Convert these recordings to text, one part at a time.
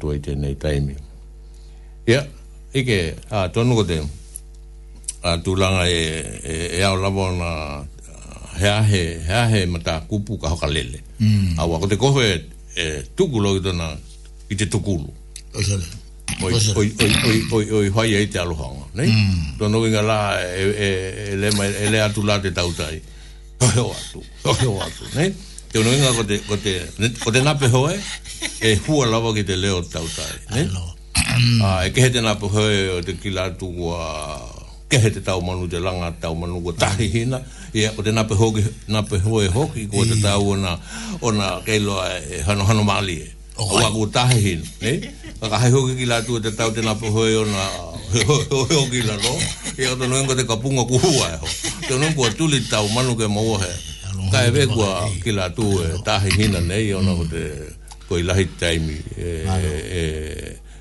tua i tēnei taimi. Ia, ike, a tonu ko te, a tūlanga e, e, e au lawa na hea he, hea he mata kupu ka hoka lele. Mm. Awa, te koho e, e tukulo i tona, i te tukulu. Osele. Oi, oi, oi, oi, oi, oi, hoi e te aluhanga, nei? Mm. Tono inga la, e, e, e, le, ma, e le atu la te tautai. Oi, o atu, oi, o atu, nei? Te unu inga ko te, ko te, ko te nape hoi? e hua lava ki te leo tau tai. ah, e kehe te napu hoi o te kila tu a... Kehe te tau manu te langa tau manu ko tahi hina. Ia, o te napu hoi, napu hoki ko te tau o na, o na keiloa e hano hano mali e. O wako tahi hina. Ne? ka hai hoki kila tu te tau te napu hoi o na... Hoi hoki la no. Ia, o te noen ko te kapunga ku hua e ho. Te noen ko atuli tau manu ke mauhe. Ka e vekua kila tu e tahi hina ne. Ia, o na ko te koi lahi taimi e, e,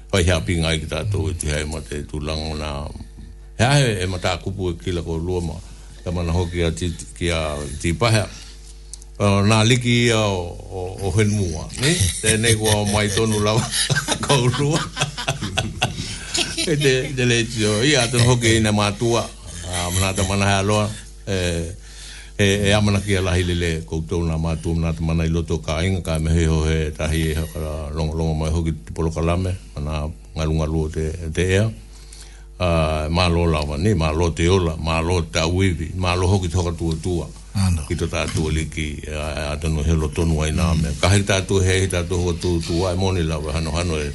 Pai hea pinga ki tātou e tihai ma te tūlanga o nā He e ma kupu e kila ko lua ma Ka mana hoki a ti, Nā liki ia o, o, ne? Tēnei kua o mai tonu lawa ko lua E te, e te ia tonu hoki ina mātua uh, Mana ta mana hea loa eh, e, e amana ki alahi lele koutou nga mātou mna te mana i loto ka inga ka mehe ho he tahi e hakara longa longa mai hoki te polo kalame mana ngarunga lua te, te ea uh, mā lo lawa ni, mā lo te ola, mā lo te awiwi, mā lo hoki toka tu tua Ando. ki to tātua liki uh, e, atanu he lo tonu ai nā mea mm. ka hei tātua he, hei tātua hoa tua tua ai moni lawa hano hano e,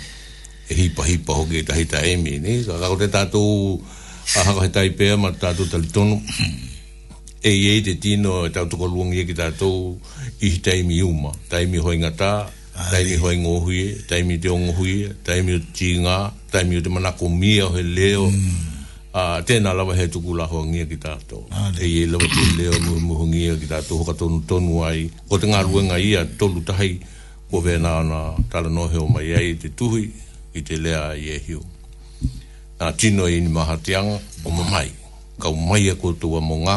e hipa hipa hoki e tahita emi ni ka kako te tātua a haka he taipea ma tātua tali tonu e ye de dino e ta to ko lungi e ki ta to i tai mi uma tai mi hoinga ta tai mi hoinga hui tai mi de ong hui tai mi nga tai mi de mana ko mi o he leo mm. a tena lava he tu kula ho ngi e ki ta to e ye lo ki leo mu mu ngi ki ta to ka to to nu ai ko te ngaru nga ia to lu tai ko ve na na ta no he o mai ai te tu hui i te lea i e hiu. Nā tino i ni o mamai. Kau mai e kotoa mo ngā,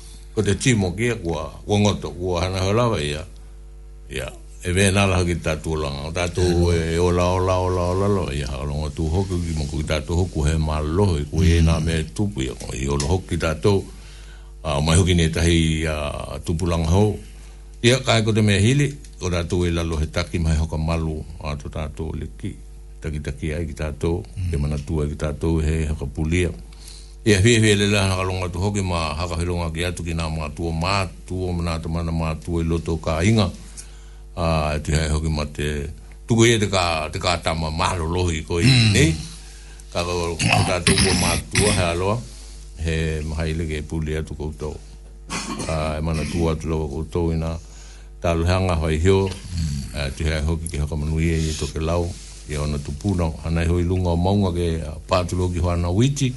ko te timo ki e kua wangoto kua hana halawa ia ia e vena ala haki tatu langa tatu e, e ola ola ola ola lo ia halonga tu hoku ki mo ki tatu hoku he malo e kua e mm. na me tupu ia kua i ola hoku ki tatu mai hoki ne tahi tupu langa ho ia kai ko te hili o tatu e lalo he taki mai hoka malu a to tatu le ki taki taki ai ki tatu ke mm. mana tua ki tatu he haka pulia ia fi fi lele ha ka longa tu hoki ma ha ka hilonga ki atu ki nā mātua mātua ma nā tamana mātua, mātua i loto ka inga a uh, e tu hoki ma te tuku ia e te ka te ka tama mahalo lohi ko i mm. nei ka ka ko tuku mātua he aloa he maha ile ke puli atu koutou a uh, e mana tua atu lawa koutou i nā talu hanga hoi hio mm. a mm. uh, tu hai hoki ki haka manui e i e toke lau i ona ana ho hoi lunga maunga ke pātulo ki hoana witi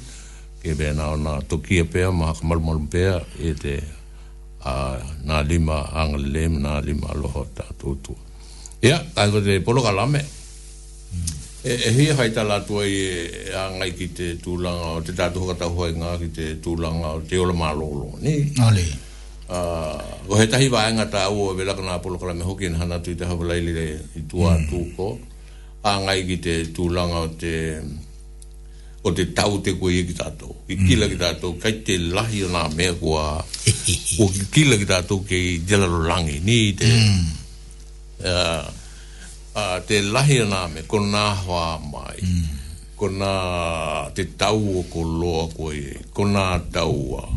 e be na na to ki pe ma mal mal pe e te a na lima ang lem na lima lo hota to to ya ai go te polo ka lame e e hi hai ta la tua e, e ang ai ki te tu lang o te tatu ka ta hoi nga ki te tu lang o te ola ma lo lo ni ale a go heta hi vaenga ta u o vela kana polo ka lame hoki na na tu te ha vela le i tua mm. tu ko ang ai ki te tu lang o te o te tau te koe e ki tātou. I mm. kila ki tātou, kai te lahi o nā mea kua, kua ki kila ki tātou ke i Jelaro Rangi, ni te, mm. te lahi o nā mea, ko nā hoa mai, mm. ko nā te tau o ko loa koe, ko nā tau a,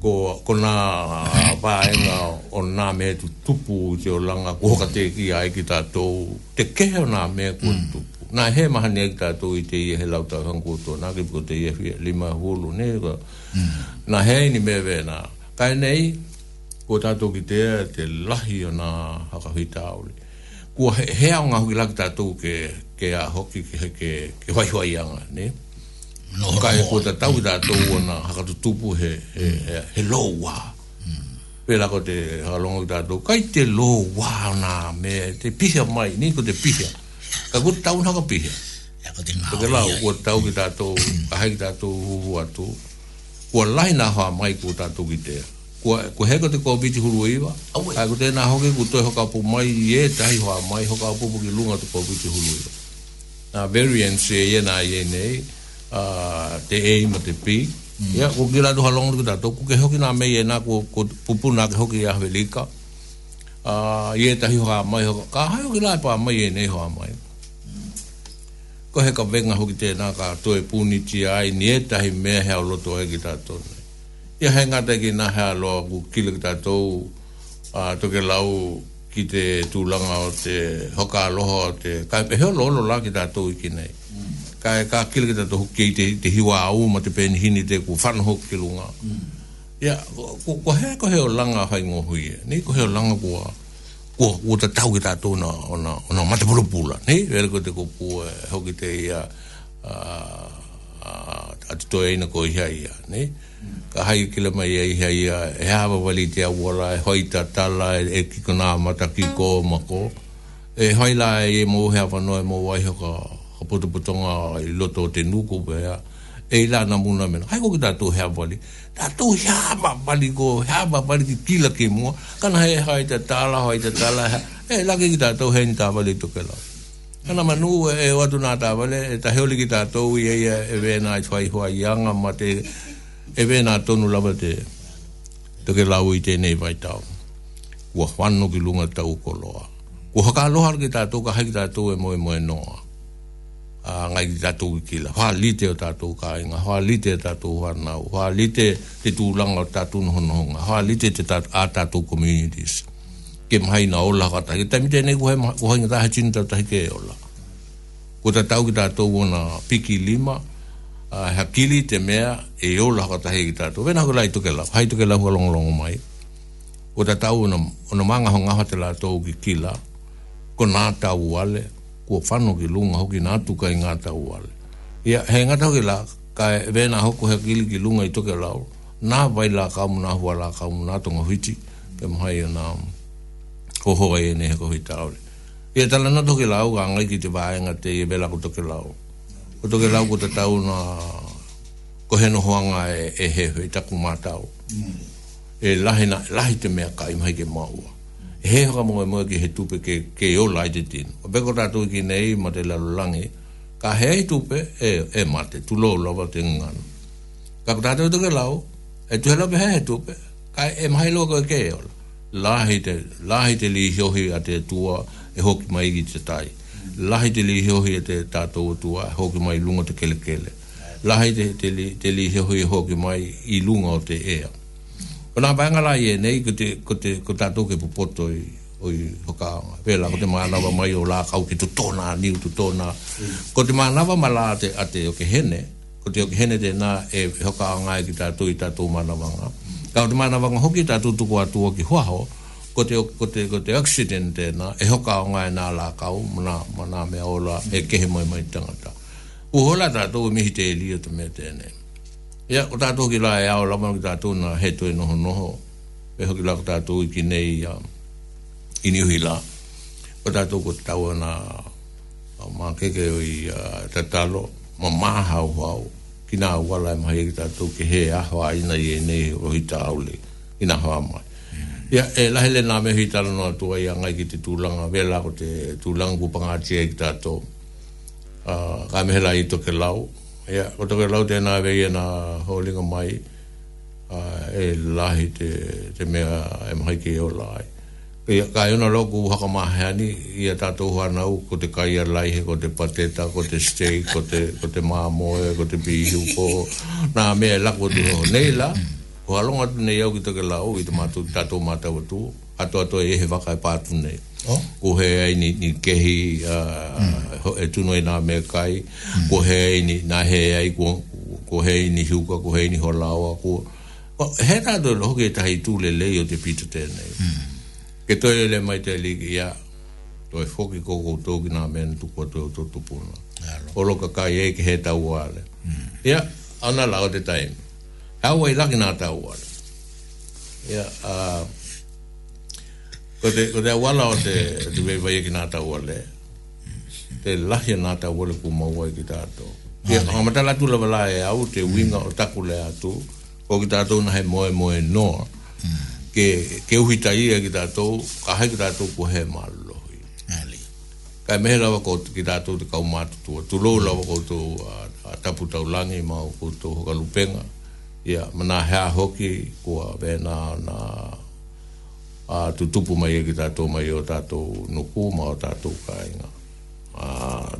ko, ko nā vāenga o nā mea tu tupu te o langa, ko hoka te ki ai ki tātou, te kehe o nā mea kua mm. tupu na he maha ni ki tātō i te ia he lau tā hanko tō nā ki te ia fia lima hulu ne na mm. he ni me vē nā kai nei ko tātō ki te te lahi o nā haka hui tāuri kua he, he aunga hui laki tātō ke, ke a hoki ke, ke, ke, wai wai anga ne no, ka he ko tā tau tātō o nā haka tu tupu he, he, he, he lōua mm. pēlā ko te halonga ki tātō kai te lōua nā me te pisa mai ni ko te pihia Ka kut tau na ka pihe. Ya ka tinga. Ka la ku tau ki tato, ka hai ki tato hu hu atu. Ku lai na ha mai ku tato ki te. Ku ku ka te e e. ko biti hulu iwa. Ka ku te na ho ke ku to ho ka pu mai ye tai ho mai hoka ka pu bu ki lunga te ko biti hulu e iwa. Na variance ye na ye nei. a te e ma te pi mm. ya ko gira do halong ko da to ku ke hoki na me ye na ko pupu na ke hoki ya velika a ah, ye tahi ha mai ho ka ha ki la pa mai e nei ho mai ko he ka venga ho ki te na ka to e puni ti ai ni e tahi me ha lo to e ki ta to Ye henga te ki na ha lo gu ki le ta to a to ke lau ki te tu langa o te hoka lo ho te ka pe ho lo lo la ki ta to ki nei ka ka ki le ta to ki te te hiwa au ma te pen ni te ku fan ho ki lunga mm. Ya, ko ko he ko he o langa hai ngo hui. Ne ko he o langa ko ko ko ta tau ki ta tu na ona ona mata bulu pula. Ni er ko te ko pu e, ho ki te ia a a to ei na ko ia ia, ni. Ka hai ki le mai e ia ia e hava wali te au ora e hoi ta tala e, e ki ko na mata ki ko ma ko. E hoi la e mo he hava no e mo wai ho ka ka putu putonga i loto te nuku be ia. Yeah e la na muna mena hai ko ki tatu hea wali tatu hea ma wali ko hea ma wali ki kila ki mua kana hei hai te tala hai te tala e laki ki tatu hei nita wali tuke lau kana manu e watu nā tā wale e ta heoli ki tatu i eia e vena e i whai hua i anga ma te e vena tonu lawa te tuke lau i te nei vai tau kua whanu ki lunga tau koloa kua haka aloha ki tatu ka hai ki tatu e moe moe noa a ah, ngai tato ki la wha lite o tato ka inga wha lite e tato wana wha lite te tūlanga o tato nuhonohonga wha lite te tato a tato communities ke mhai na ola kata ke tamite ne kuhai kuhai ngata hachin tato tahi ke e ola ko ta tau ki tato wana piki lima ha kili te mea e ola kata hei ki tato vena kula i tuke la hai to ke la hua long long mai ko ta tau wana wana manga hongaha te la tau ki kila ko nā tau wale kua whano ki lunga hoki nga atu kai ngā tau wale. Ia, he ngā tau ki la, kai vena hoko hea kili ki lunga i toke lau, nā vai la kāmu nā hua la kāmu nā tonga whiti, ke mhai o e nā hoho ai e neha kohi taore. Ia, tala nā toke lao ga ngai ki te vāenga te i vela ko toke lau. Ko toke lau ko te tau nā koheno hoanga e, e hehe, i taku mā tau. E lahi, na, lahi te mea kai mhai ke maua he hoka mo mo ki he tupe ke ke o lite din o be ko tatu ki nei ma te lalo langi ka he ai tupe e e ma te tu lo lo va te ngan ka ratu tatu ke lao e tu lo be he tupe ka e ma he ko ke e o lahi te lahi te li hi hi ate tua e hoki mai ki te tai lahi te li hi hi ate tatu tua e hoki mai lunga te kele kele lahi te te li te li hi hi e hoki mai i lunga o te ea Ona vanga la ye nei te ko ta to ke to i oi hoka vela ko te na va mai ola kau ki tona ni tu tona kote ma na va mala te ate o ke hene kote o ke hene de na e hoka nga e i ta tu ta tu ma na vanga kau te ma na vanga hoki ta tu tu ko atu o ki hoa ho kote kote kote accident te na e hoka nga e na la kau mana mana me ola e ke he mai mai tanga ta u hola ta to e mi te li o te me te nei Ia, ko tātou ki lai au, lama ki tātou na he tue noho noho. E hoki lai ko tātou i ki nei uh, ini uhi la. Ko tātou ko tau ana mā keke o i uh, tatalo, mā mā hau hau. Ki nā wala e mahi ki tātou ki he aho a ina i e nei rohi tāule. Ki nā hoa mai. Mm. Ia, e lahele nā mehi tāra noa tua i angai ki te tūlanga. Vela ko te tūlanga kupangātia ki tātou. Uh, ka mehela i toke lau ia ko te lau te na ve na holinga mai a e lahi te te me e mai ki e o lai pe ka yo na lo ku ha ko ma ha ni ia to ha ko te kai a lai ko te pateta ko te steak ko te ko te ma e ko te bi ko na me la ko te ho nei ko alonga te ne yo ki te lau ki te ma tu ato ato e he waka e pātu nei. Oh. Ko he ai ni, kehi uh, mm. e tuno i nā me kai, mm. ko he ai ni nā he ai, ko, ko he ai ni hiuka, ko he ai ni holawa, ko... he nā do lo hoke tahi tū lei o te pita tēnei. Mm. Ke toi le mai te liki, ia, e hoki koko tō ki nā mena tuku atu o tō tupuna. O loka kai e ke he tau wāle. Mm. Ia, ana lao te taimu. Hau ai laki nā tau wāle. Ia, uh, ko te ko te wala o te te wei wei ki nata wale te lahi nata wale ku maua ki tato ki a kamata latu la wala e au te winga o taku le atu ko ki tato na he moe moe noa ke ke uhi tai e ki tato ka hai ki tato ku he malo ka mehe lawa ko ki tato te kaumatu tua tu lo lawa ko tu tapu tau langi ma ko tu hokalupenga ia mana hea hoki kua vena na a tu tupu mai e ki tātou mai o tātou nuku ma o tātou kāinga. A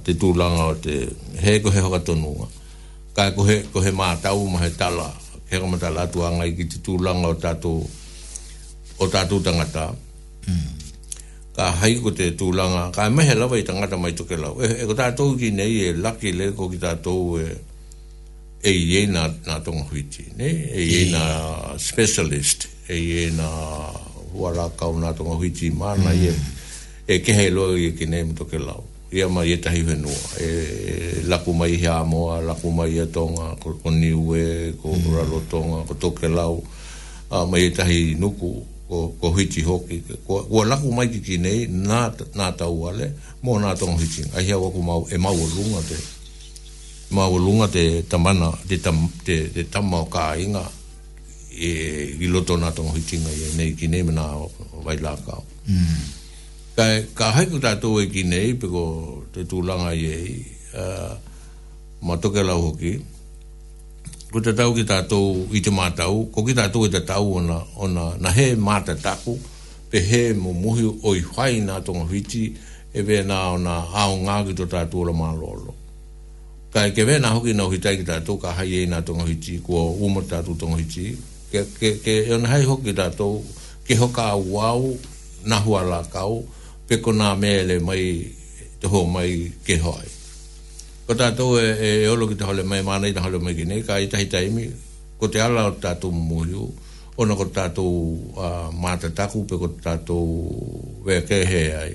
te tūlanga o te he ko he hokatonunga. Kai ko he, ko he mātau ma he tala. He ko mātala atu angai ki te tūlanga o tātou o tātou tangata. Hmm. Ka hai ko te tūlanga. Ka e mehe lawa i tangata mai toke lau. E, e, ko tātou ki nei e laki le ko ki tātou e e ye na, na tonga huiti. Ne? E, e ye specialist. E ye na wa ra ka una to ngo hiti mana ye hmm. e ke he lo ye ki nem to ke lau ia ma ye tahi he no e, e la ku mai ha mo la ku mai e to nga ko ko ni we ko hmm. ra lo to nga ko to ke lau a ma ye tahi nuku ko ko hiti hoki ko wa la ku mai ki ki nei na na ta wale mo na to hiti a ia wa ku mau e mau lunga te mau lunga te tamana te tam te te tamau ka inga e i loto nga tonga hitinga e nei ki nei mana vai lakao. Mm. Ka, ka haiku tātou e ki nei, piko te tūlanga i e, uh, ma toke lau hoki, ko te tau ki tātou i te mātau, ko ki tātou i e te tau ona, ona na he māta taku, pe he mo muhi oi whai nga tonga hiti, e vē nā o nā āo ngā ki tō tātou la mālolo. Ka e ke vē nā hoki nā hitai ki tātou, ka hai e nā tonga hiti, ko umata tātou tonga hiti, ke ke ke on hai hoki da to ke hoka wau na huala kau pe ko na mele mai to ho mai ke hoi ko ta to e e, e o lo ki to hole mai mana i to hole mai ki nei kai tai tai mi ko te ala o ta to muyu o no ko ta to a mata ta ku pe ko ta to we ke he ai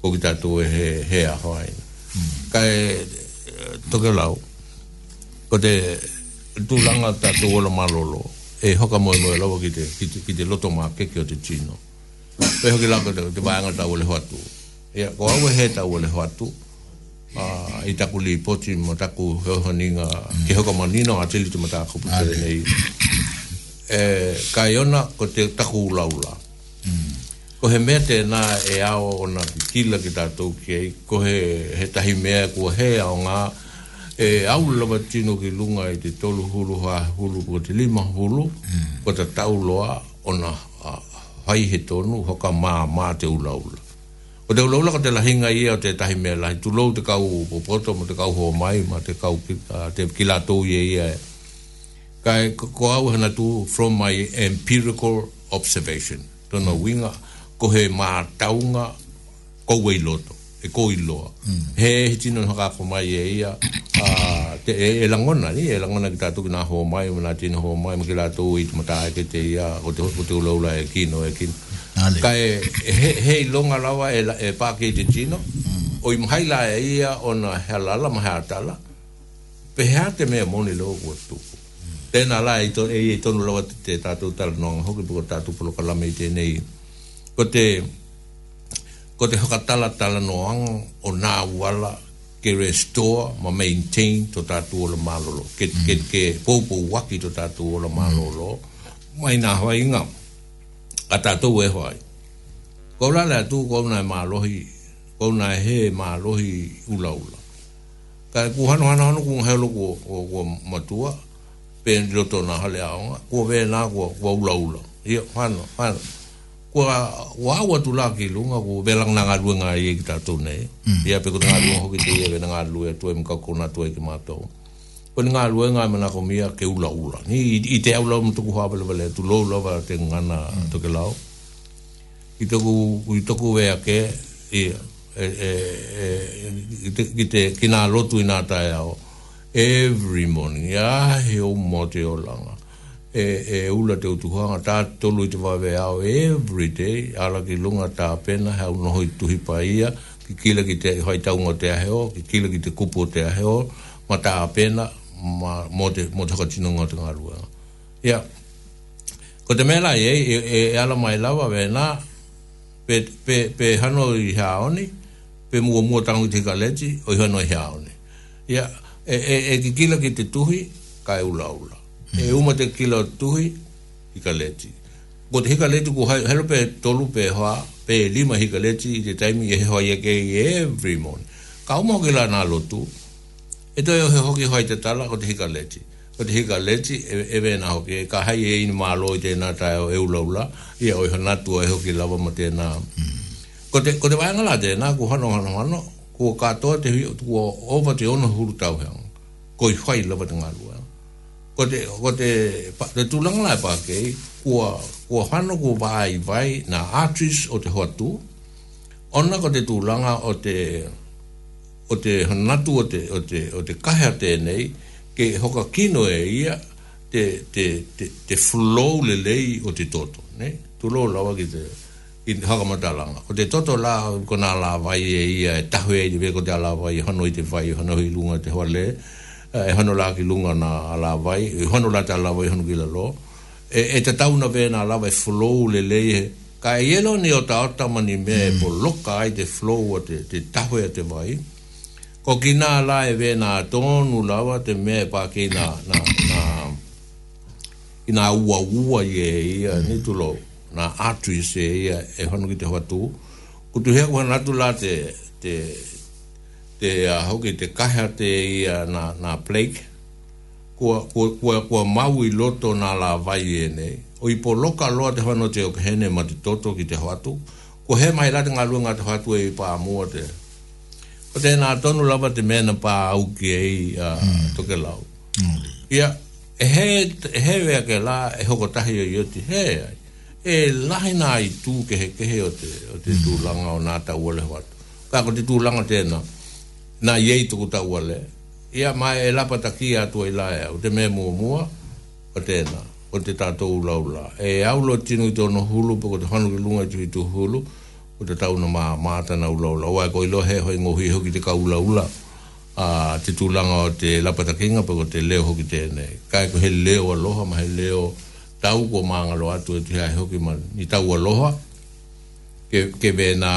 ko ki ta to e he he a hoi hmm. kai e, to ke lau ko te tu langa ta to lo malolo e hoka moe moe lobo ki te, ki te, ki te loto maa keke o te chino. Pe hoki lako te, te vayanga tau le hoatu. Ia, ko awe he tau le hoatu, uh, i taku li poti mo taku heoho ninga, ki hoka moa nino atili tu mataa kupu tere nei. E, kai ona ko te taku ulaula hmm. Ko he mea na e ao ona ki kila ki tātou ki ko he, he tahi mea kua he ao ngā, e au lava tino ki lunga i te tolu hulu ha hulu ko te lima hulu mm. te tau loa ona a, hai he tonu hoka mā mā te ula ula ko te ula ula ko te lahinga ia o te tahi mea lahi tu lou te kau popoto ma te kau ho mai ma te kau te kila tou ye ia kai ko, ko au hana tu from my empirical observation tono mm. winga ko he mā taunga kou loto e ko iloa. Mm. He he tino haka ko mai e ia, te, e, e, langona ni, e langona ki tātuki nā ho mai, mā tino ho mai, mā ki lātu i tu matāhe ke te ia, o te, o te uloula e kino, e kino. Ka e, he, he longa lawa e, e pāke te tino, mm. o i mhai la e ia o nā halala ma hātala, pe hea te mea moni lo kua tuku. Mm. Tēnā la e, to, e, e tonu lawa te tātou tala nonga, hoki puka polo kalame i tēnei. Ko te, Kote, ko te hokatala tala noanga o nā wala ke restore ma maintain to tātou o la Ke, mm. ke, ke pōpō waki to tātou o la malolo. Mm. Mai nā hawai ngā. A tātou e hawai. Kau rā lā tū kau nai mālohi, kau nai he mālohi ula ula. Ka ku hano hano hano kung helo kua, kua, kua matua, pēn roto nā hale aonga, kua vē nā kua, kua ula ula. Ia, hano, hano. wa wa tu laki lunga ku belang nanga lue nga ye kita tu ne mm. ya peku nanga lunga hoki te ye ve nanga lue tu em kako na tu eki mato ku nanga lue nga mena komia ke ula ula ni i te aula mtu ku ba lewale tu lo ula wa te ngana mm. toke lao i toku i toku vea ke i ki e, e, e, te kina lotu ina tae ao every morning ya he o mote o langa e e ula te utu hanga ta tolu i te wai wea au every day ala ki lunga ta pena hau noho i tuhi pa ia ki kila ki te hai taunga te aheo ki kila ki te kupo te aheo ma ta pena ma mo te mo te katino ngā te ngārua ia ko te mela i e, e, e, ala mai lawa wea nā pe, pe, pe hano i haoni pe mu mua tangu te kaleti o i hano i haoni ia yeah. e, e, e ki kila ki te ka kai ula ula e uma te kilo tuhi hika leti. Ko te hika leti ku helo pe tolu pe hoa, pe lima hika leti i te taimi e hoa i ake i every morning. Ka uma o kila nā lotu, e toi o he hoki hoa i te tala ko te hika leti. Ko te hika leti e vē e nā hoki, e ka hai e inu mā loi te nā tai o e ula i a oi hana tu o e hoki lava ma te nā. Ko te, ko te waingala te nā ku hano hano hano, ku o katoa te hui, ku o owa te ono huru tauhanga, ko i whai lava te ngā lua kote kote ko te te tulang lai pa ke kua kua hanu ku bai bai na artist o te hoatu onna kote te tulanga o te o te hanatu o te o te o te kahea tēnei ke hoka kino e ia te te te, te flow le lei o te toto ne tulo lawa ki te i haka matalanga ko te toto la kona la vai e ia e tahu e te ko te ala vai hano i te vai hano i lunga te hoa Eh, e hono la ki lunga na ala vai, e hono la te ala vai hono ki lo, e, e te tau na vena ala vai flow le le ka e yelo ni o ota mani me mm. e hmm. po ai te flow a te, te tahoe a te vai, ko ki e na ala e vena a tonu lawa te me e pa ki na, na, na i nga ua ua i e ia, mm. ni tulo, na atu i se ia, e hono ki te hoatu, ku tu hea kuhana atu la te, te, te uh, ah, hoki te kaha te i uh, nā, nā Blake kua, kua, kua, kua mau i loto nā la vai e nei o i po loka loa te whanau te oke hene ma te toto ki te hoatu kua he mai rati ngā luenga te hoatu e i pā mua te o te nā tonu lava te mena pā au ki e i uh, mm. toke lau mm. ia e he, e he vea ke la e hoko tahi o yoti he ai e lahi nā i tū ke kehe o te, o te mm. tūlanga o nā ta uole hoatu kā ko te tūlanga tēnau na yei tuku taua le. Ia mai e lapa taki atua i laea, o te mea mua mua, o tēnā, o te tātou ulaula. E aulo tinu i tono hulu, pako te hanu ki lunga tu i tu hulu, o te tau na maa mātana ulaula. Oa e koi he hoi ngohi hoki te ka ulaula, a te tūlanga o te lapa takinga, pako te leo hoki tēne. Kai ko he leo aloha, ma he leo tau ko māngalo atu e tuhi hoki ni tau aloha, ke, ke vena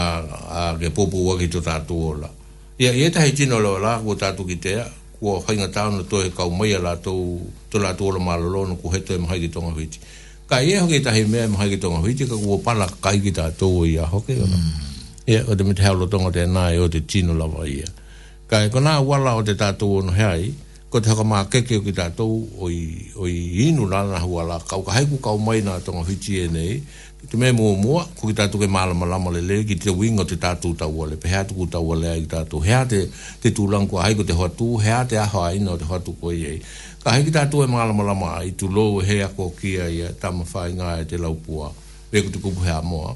a ke popu waki tō tātou ola. Ia ia tahi tino lawa la, kua tātu ki tea, kua whainga tāu na tohe kau mai ala tau, tō la tō la māla lono, kua heto e mahaiki tonga whiti. Ka ia hoki tahi mea e mahaiki tonga whiti, ka kua pala kai ki tātou i a hoke. Mm. Ia, o te mita heo lo tonga te nāi o te tino lawa ia. Ka e kona wala o te tātou ono heai, ko te haka maa keke o ki tātou o i inu lana hua la, kau ka haiku kau mai nā tonga whiti e nei, te mea mua mua, ko ki tātou ke mālama lama le le, ki te winga te tātou tau ale, pe hea tuku tau ale ai tātou, hea te, te tūlang kua haiko te hoatū, hea te aha aina o te hoatū kua iei. Ka hei ki tātou e mālama lama ai, tu lou e hea kua kia ia, tāma whai ngā e te laupua, pe ku te kupu hea moa,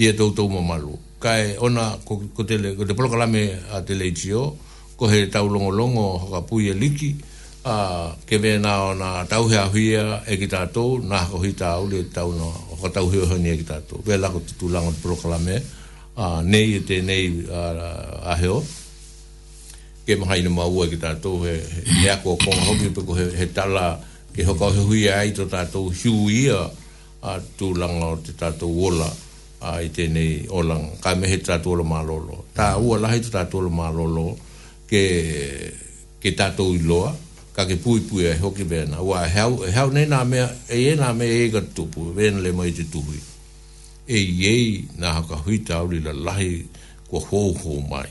ia tau tau ma malu. Ka e ona, ko, ko, te, le, ko te polokalame a te leitio, ko he tau longo longo, hoka pui e liki, a ke vena ona tau hea huia e ki tātou, nā ko hita au le tau no ka tau heo heo nia ki tātou. Vē lako te tūlanga te proklame, uh, nei e te nei a, heo, ke maha ina maua ki tātou, he, he ako o konga hoki, peko he, tala, ke hoka he hui ai to tātou hiu ia, a tūlanga o te tātou wola, a i tēnei olanga, ka mehe tātou ola mālolo. Tā ua lahi tātou ola mālolo, ke, ke tātou i ka ke pui pui e hoki vena. wa e hau, hau nei na me e e na me e gata tupu, vena le mai te tuhui. E iei na haka hui tauri la lahi kua hou hou mai.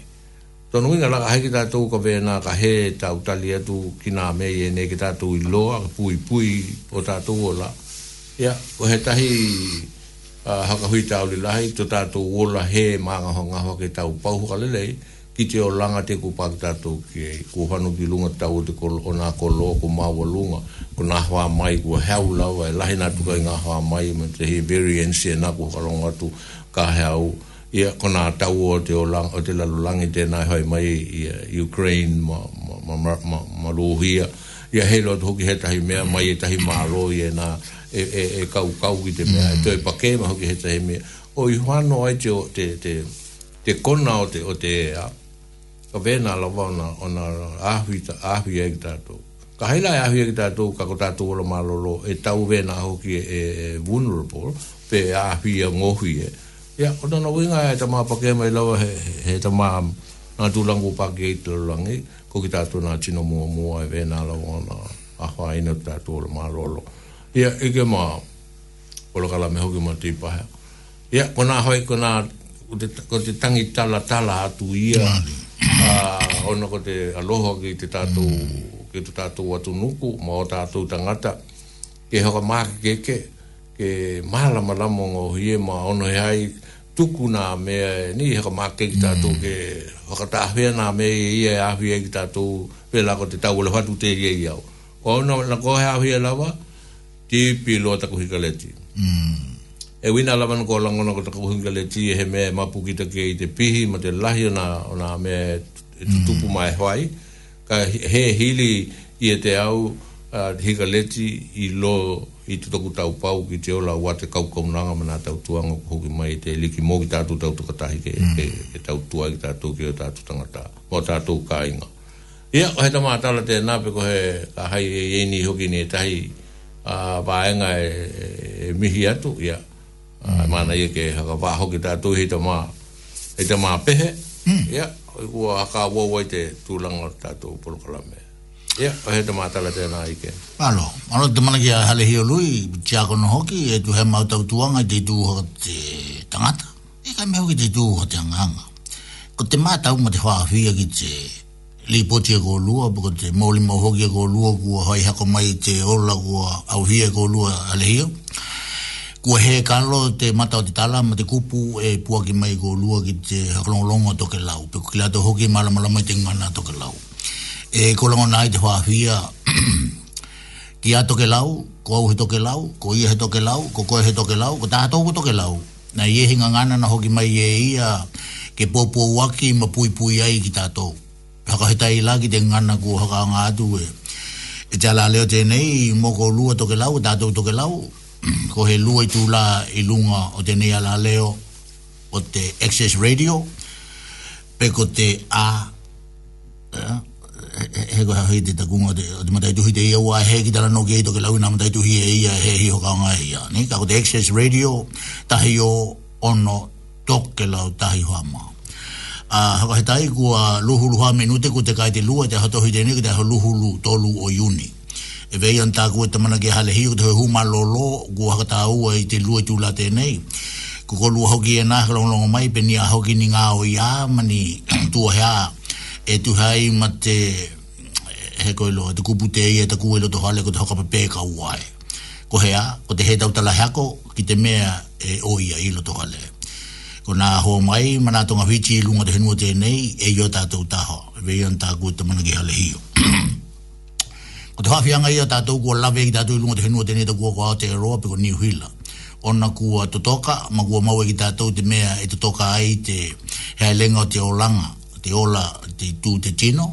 Tono inga la hei ki to ka vena ka he tau tali tu kina me mea e nei ki tu i loa, ka pui pui o tātou o la. Ia, o he tahi haka hui tauri lahi, to ta o la he ma nga ho ke tau pau ka lelei, ki te o langa te ku pakita ki e, ku hanu ki lunga tau te ko, o nā ko lō, ko māua lunga, ko nā hoa mai, ko heau lau, e lahi nā tukai ngā hoa mai, me te he very ancient nā ku harong atu ka heau, ia ko nā tau o te, o lang, o te lalu langi te nā hoi mai i Ukraine, ma, ma, ma, ma, ma, ma ia he lo tuki he tahi mea, mai e tahi mālo i e nā, e, e, e kau kau ki te mea, mm. e tō e pakema hoki he tahi mea, o i hoano ai te, te, te, te kona o te, o te, uh, ka vena la vana ona ahui ta ahui e tato ka hela e ahui e tato ka ko tato wala malolo e tau vena hoki e, e, e, vulnerable pe ahui e ngohui e ya ona no wenga e tama pake mai la he, he tama na tu langu pake i tu langi ko ki tato na chino mua mua e vena la vana ahua ina tato wala malolo ya ike e ma polo kala me hoki ma tipa ya kona hoi kona ko te, ko te tangi tala tala atu ia ah ona ko te aloha ki te tātou ki te tātou atu nuku ma o tu tangata ke ho māke ke ke mahalama lamo ngō hie ma ono he ai tuku nā mea ni hoka māke ki tātou mm. ke hoka tā hwea nā mea i e āhwea ki tātou pēlā ko te tau le whatu te i e iau ko ona na kohe āhwea lawa ti pilo atakuhika leti mm e wina lava no kolongo no ko kuhinga le ti e he me mapu ki te kei te pihi ma te lahi na ona me e tutupu mm. mai hoai ka he hili i e te au uh, hika leti i lo i te toku tau pau ki te ola wa te kau kaunanga mana tau tuanga ko hoki mai te liki mō ki tātou tau tukatahi ke, mm. ke, ke tau tua ki tātou ki o tātou tangata mō tātou kāinga Ia, yeah, he tamā tāla te nāpe ko he ka hai e ieni hoki ni e tahi uh, vāenga e, e, e mihi atu, ia yeah. Ai. Ah, mana ye ke haka waho ki tātou hei ta mā, hei ta mā pehe. Hmm. Ia, hoi kua haka wawa i te tūlanga tātou porokalame. Ia, hoi hei ta la te tēnā i ke. Alo, alo te mana ki a hale hio lui, tia kono hoki, e tu he ma tau tuanga i te tū haka te tangata. E kai mehu ki te tū haka te anganga. Ko te mā u ma te whaafia ki te li poti e lua, po te mauli mauhoki e kō lua, kua hoi hako mai te orla kua au e kō lua ale hio. Ia kua he kalo te mata o te tala ma te kupu e pua ki mai ko lua ki te hakalongolongo to ke lau pe kila to hoki malamalama i te ngana to ke lau e kolongo nai te whaafia ki a to lau ko au he to lau ko ia he to lau ko koe he to lau ko taha tohu to ke lau na i ehinga ngana na hoki mai e ia ke popo waki ma pui pui ai ki tato haka he tai laki te ngana ku haka ngā atu e e tala leo tēnei moko lua to ke lau tato to ke lau ko he lua i tūla i lunga o te nea la leo o te Access Radio pe ko te A eh, he ko hei te takunga o te matai tuhi te ia ua he ki tala no ke ito ke lau ina matai tuhi e ia he hi hoka ngai e ia ni ka ko te Access Radio tahi o ono toke lau tahi hoa maa a uh, he tai kua luhulu hua minute ku te kai te lua te hatohi te ne ku te ha luhulu tolu o yuni e vei an tāku e tamana ki hale hiu, te huma lolo, ku haka tā i te lua tū late nei. Kuko hoki e nā, kala unongo mai, pe ni a hoki ni ngā o i āmani, tua hea, e tu hai ma te, he koe loa, te kupu te ia, te kuwe lo te hale, ko te hoka pepe ka uae. Ko hea, ko te he tau tala heako, ki te mea e o i lo te hale. Ko nā ho mai, ma nā tonga whiti, lunga te henua te nei, e i o tātou taha, e vei an tāku e tamana ki hale hiu. Ko te hawhianga ia tātou kua lawe ki tātou ilunga te henua tenei tā kua kua Aotearoa pe ko ni Hila. Ona kua totoka, ma kua mau e ki tātou te mea e totoka ai te hea o te olanga, te ola te tū te tino,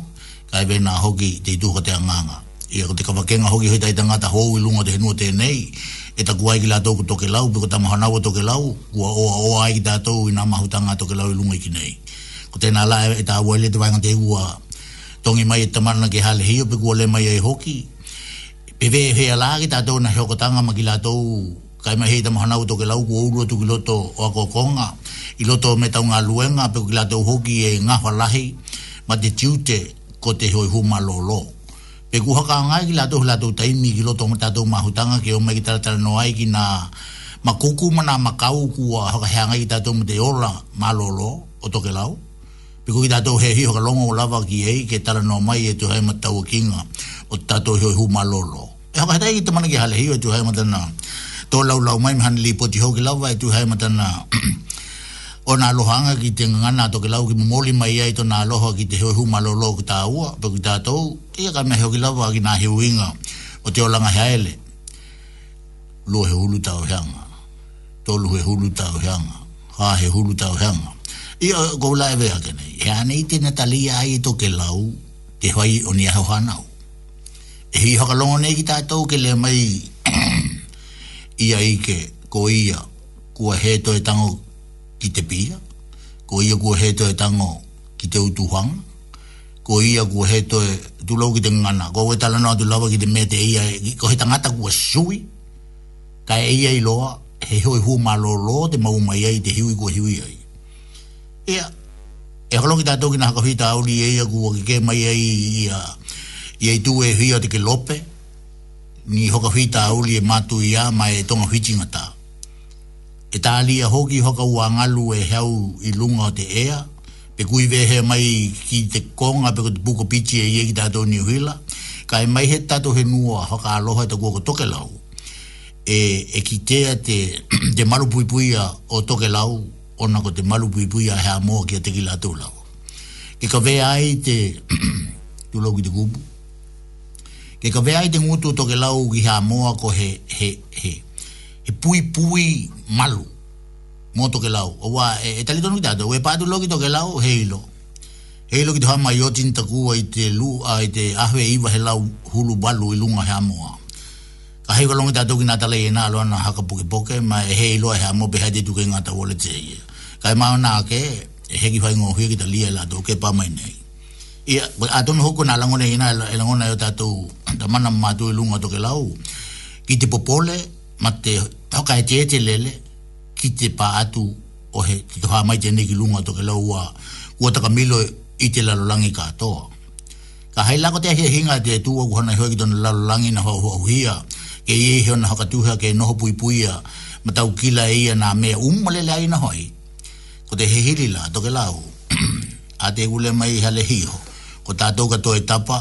kai vena hoki te tūka te anganga. Ia ko te kawakenga hoki hoi tai tangata hou ilunga te henua tenei, e ta kua ai ki lātou ku toke lau, piko tamaha nawa toke lau, kua oa oa ai ki tātou ina nā mahutanga toke lau ilunga i ki nei. Ko tēnā la e, e tā wale te wainga te ua tongi mai te mana ki hale hiyo pe kuole mai e hoki pewe he ala ki tatou na hoko tanga ma ki latou kai mai hei tamahana uto ke lau kua uro tu ki loto o ako konga i loto me tau ngā luenga pe ki latou hoki e ngā lahi ma te tiute ko te hoi huma lolo pe ku haka ngai ki latou latou taimi ki loto ma tatou mahutanga ke ome ki taratara noai ki nā ma kuku mana makau kua haka heangai ki tatou mte ola ma lolo o toke lau Piko ki tātou he hiho ka longo lava ki ei, ke tala no mai e tu hae matau kinga, o tātou hiho hu malolo. E haka hetai ki tamana ki hale hiho e tu hae matana, tō lau lau mai mihani li poti hau ki lava e tu hae matana, o nā lohanga ki te ngana to ke lau ki mōli mai ai to nā loho ki te hiho hu malolo ki tā Pe piko ki tātou, ki a ka me hiho ki lava ki nā hiho inga, o te olanga hea ele, lua he hulu tau heanga, tō lu he hulu tau heanga, hā he hulu tau heanga, ia go lae vea kene e anei te natalia ai to ke lau te hoi o ni aho hanau e hi haka longa nei ki tātou ke le mai ia ike ko ia kua he to e tango ki te pia ko ia kua he to e tango ki te utuhanga ko ia kua he to e tu lau ki te ngana ko we tala noa tu lau ki te mete ia ko he tangata kua sui ka e ia i loa he hoi hu malolo te mauma ia i te hui kua hiu ia i e holongi tā tōki na haka hui tā auri e ia kua ki mai e ia ia i tū e hui te ke lope ni hoka hui tā auri e mātu ia mai e tonga hui tā e tā lia hoki hoka ua ngalu e heau i lunga o te ea pe kui ve he mai ki te konga pe kutu puko pichi e ia ki tā tō huila ka e mai he tato he nua hoka aloha e tā kua toke lau e, e ki tea te, te malu pui o toke lau ona ko te malu pui pui a hea moa ki a te kila tau lau. Ke ka vea ai te tu lau ki te kupu. Ke ka vea ai te ngutu to ke lau ki hea moa ko he, he, he, he pui pui malu mo to ke lau. O wa e, e talito nukita to, we patu lau ki to ke lau he ilo. He ilo ki te hama iotin takua i te, lu, a, i te ahwe iwa he lau hulu balu i lunga hea moa. Ka hei walongi tātou ki nātalei e nā loana haka poke poke, ma e hei loa hea mo pehaite tuke ngā tawole tēie kai mau na ke e he ki fai ngohi ki talia la do ke pa mai nei i a ton hoko na langone ina e langone yo tato ta mana ma tu e lunga to ke lau ki te popole mate to kai te te lele ki te pa atu o he ki toha mai te ne ki lunga to ke lau wa ua taka milo i te langi ka toa ka hai lako te he hinga te tua kuhana hoa ki lo langi na ho hoa huia ke iehi ona hakatuha ke noho pui puia ma tau kila e ia nā mea umalele ai na hoi ko te hehiri la toke la u a te ule mai hale hiho ko tātou katoa e tapa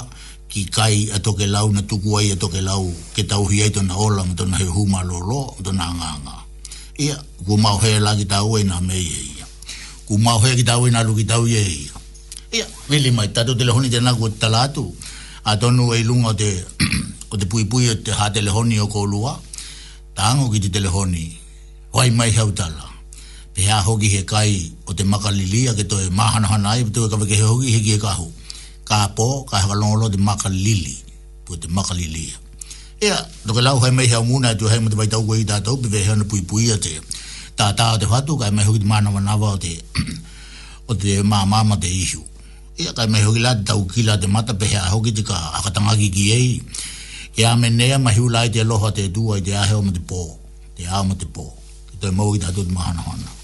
ki kai a toke lau na tuku ai a toke lau ke tau hi ai tona ola ma tona he huma lo lo ma tona nganga ia ku mau hea la ki tau e na mei e ia ku mau hea ki tau e na lu ki tau e ia ia mili mai tato telehoni tena ku talatu a tonu e ilunga o te o te pui pui o te ha telehoni o ko lua ta ango ki te o ai mai hau tala he a hoki he kai o te makalilia ke toi mahanahana ai, pito e kawake he hoki he ki e kahu. Ka po, ka he kalongolo te makalili, po te makalilia. Ea, toke lau hai mei hea muna, tu hei mo te vai tau koei tātou, pi vei heana pui pui a te tātā o te whatu, ka mei hoki te mana wanawa o te, o te māmama te ihu. Ea, ka mei hoki la te tau kila te mata, pe hea hoki te ka akatangaki ki ei, ke a menea ma hiu lai te aloha te tua i te aheo mo te pō, te aheo mo te pō, ki toi mau i tātou te mahanahana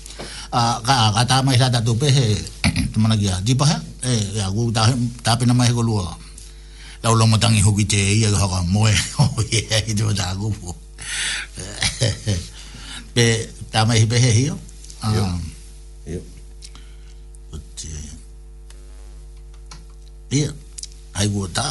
ka ah, ka ta mai sa ta tu pe he tu mana kia di pa e ya e, gu ta ta pe na mai go lua la lo mo tangi hoki te ia ga ga mo e o ye i do ta gu pu pe ta mai pe he hio ah yo but ai gu ta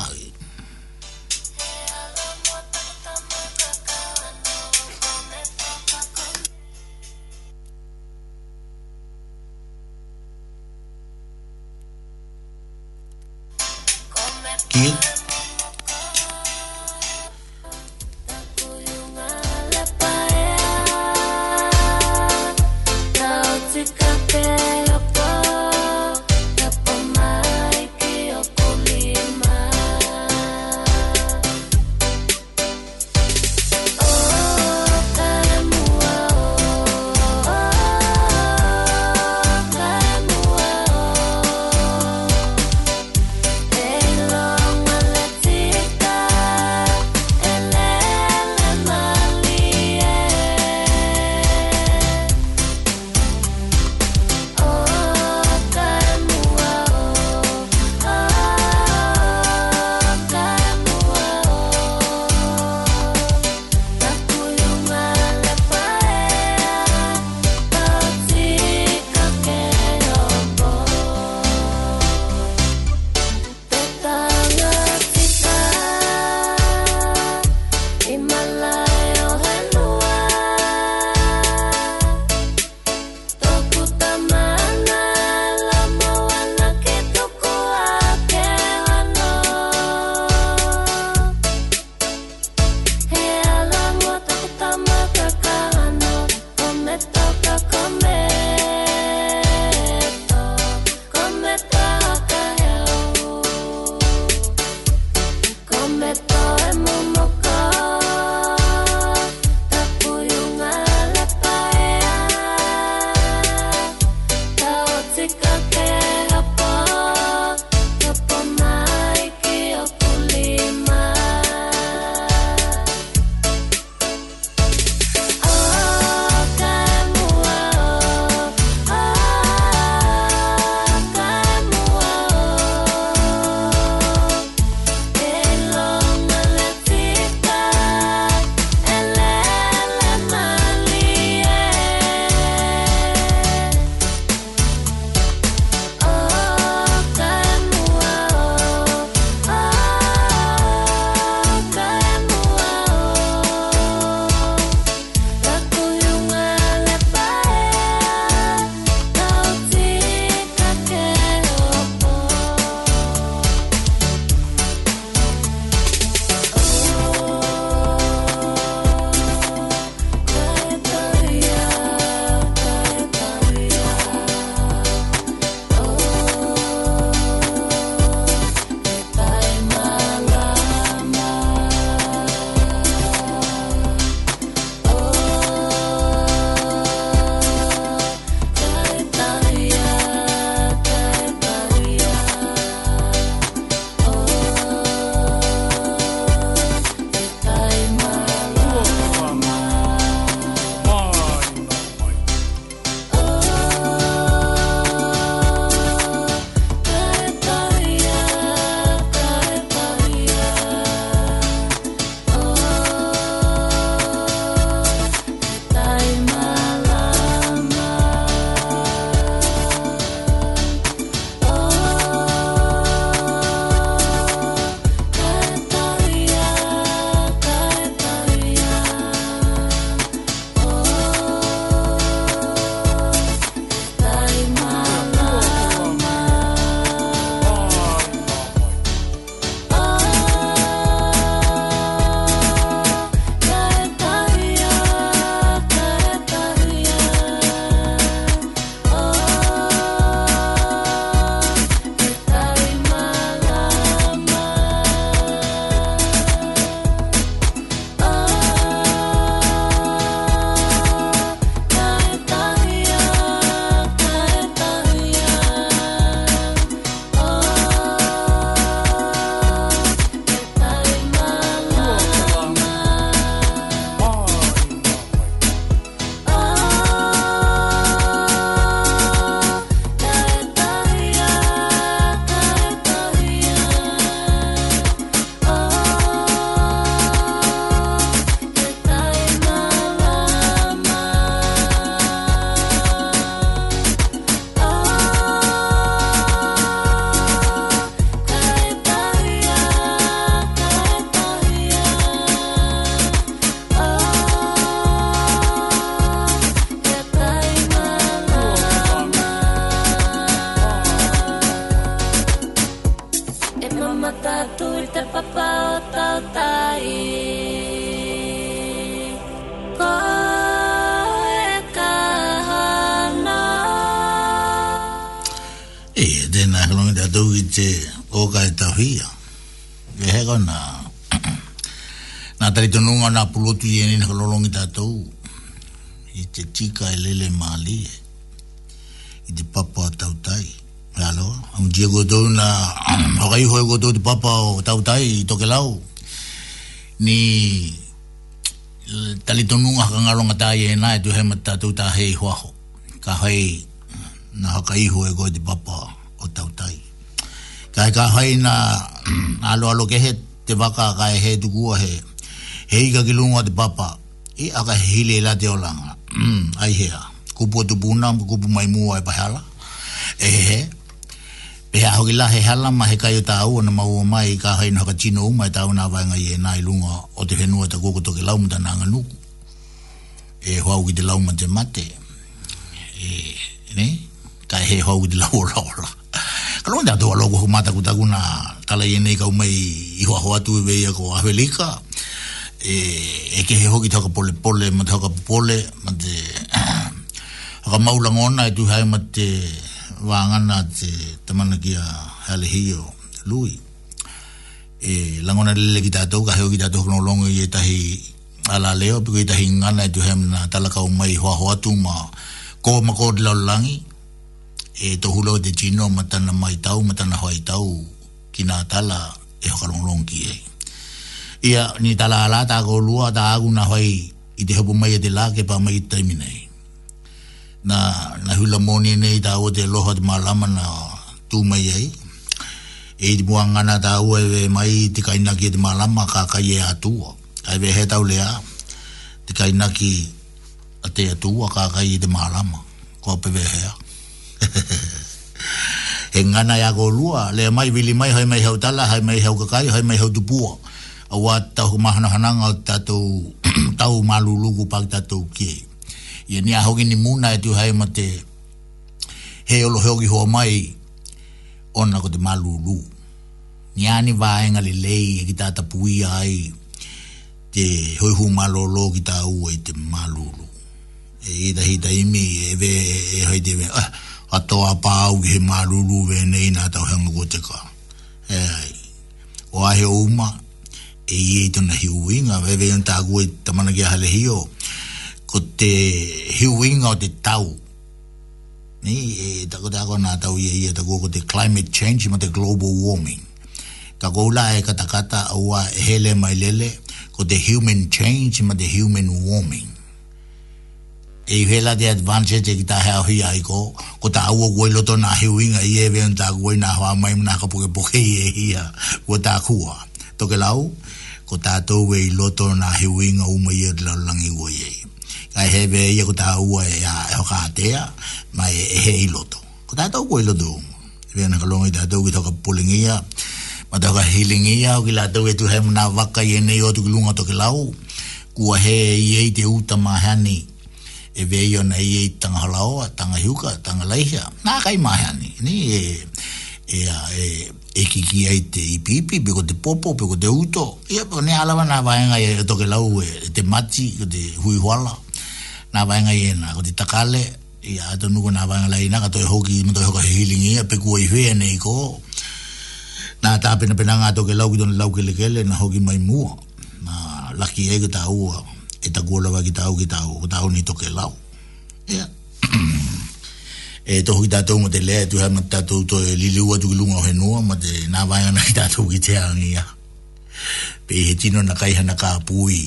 aqui lotu i ene ka lolongi tātou i te tika e lele māli i te papa tautai Lalo, am diego do na hokai hoi do di papa tau tai i toke lau ni talitonunga haka ngalonga tai e nai tu hema tatu ta hei huaho ka hei na hokai hoi godo di papa o tau tai ka hei ka hei na alo alo ke he te waka ka he tu kua he heiga ki lunga te papa e aka hile la te olanga mm, ai hea kupu tu puna kupu mai mua e pahala e he he pe a hoki la he hala ma he kai o tā ua na ma ua mai i ka hai na haka tino u mai tā una vanga i e nai lunga o te whenua ta kukuto ke lauma ta nanga nuku e hoa uki te lauma te mate e ne ka he hoa uki te lau ora ora ka lunga tā tō aloko hu mata kutakuna tala i e nei ka umai i hoa hoa tu i e veia ko a e e ke he hoki taka pole pole ma taka pole ma te ka maula ngona e tu hai ma te wangana te tamana ki a hale hi o lui e langona lele ki tātou ka he hoki tātou kono longo i e tahi ala leo piko i tahi ngana e tu hai ma talaka o mai hoa hoa tu ma ko ma ko te lau langi e to hula o te jino ma tana mai tau ma tana hoa tau ki nga tala e hoka longo ki e ki ia ni tala ala ta go lua ta agu na hoi i te hapu mai e te la ke pa mai te minei na na hula moni nei ta o te loha te malama na tu mai ei e i te buangana ta ua e mai te kainaki e te malama ka kai e atua ai ve he tau lea te kainaki a te atua ka kai e te malama ko pe ve hea he ngana ia go lua le mai vili mai hai mai hau tala hai mai hau kakai hai mai hau tupua hai mai hau tupua wa tahu mahana hana ngau tatu tahu malu lugu pak tatu ki ye ni aho ni muna itu e hai te he olo he ogi ho mai onna ko te malu lu ni ani va en lei e kita tapui ai te hoi hu malu lo ki ta u e te malu lu e ida hita imi e ve e hai te ve ah, a to a pa u he malu lu ve nei na tau hanga ko ka e ai o ahe o umaa e i eito na hiu winga, wewe yon tāgu e tamana ki hale hiu, ko te hiu winga o te tau, ni, e tako te ako nā tau e i e tako ko te climate change ma te global warming. Ka koula e katakata aua e hele mai lele, ko te human change ma te human warming. E i hela te advantage e ki tā hea hui ai ko, ko tā aua koe loto nā hiu winga i e wewe yon tāgu e nā hua mai mna kapuke pokei e hia, ko ta kua. Toke lau, ko tātou e i loto nā he winga uma i e laulangi ua i ei. Kai he vea ko tā e a e hoka atea, ma e, e he i loto. Ko tātou ko i loto uma. E vea naka longa i tātou ki tāka pulingia, ma tāka hilingia, o ki lātou e tu he muna waka i e nei o tuki lunga toki lau, kua he i ei te uta mahani, e vea ia na i ei tangahalaoa, tangahiuka, tangalaihia, nā kai mahani, ni e, e, e e ki ki ai te ipipi, peko te popo, peko te uto. Ia, pa ne alawa nā vaenga e toke lau e, e te mati, ko te hui huala. Nā vaenga i ena, ko te takale, ia, ato nuko nā vaenga lai nā, kato e hoki, mato e hoka healing ia, peku i hui ane i koo. Nā tā pina pina ngā toke lau ki tonu lau kele kele, hoki mai mua. Nā laki e ki tā ua, e ta kuolawa ki tā u ki tā ni toke lau. Ia. e tohu ki tātou ma te lea tu hama tātou to e li liua tu ki lunga o he noa ma te nā vanga nai tātou ki te angia pe he tino na kaiha hana ka pui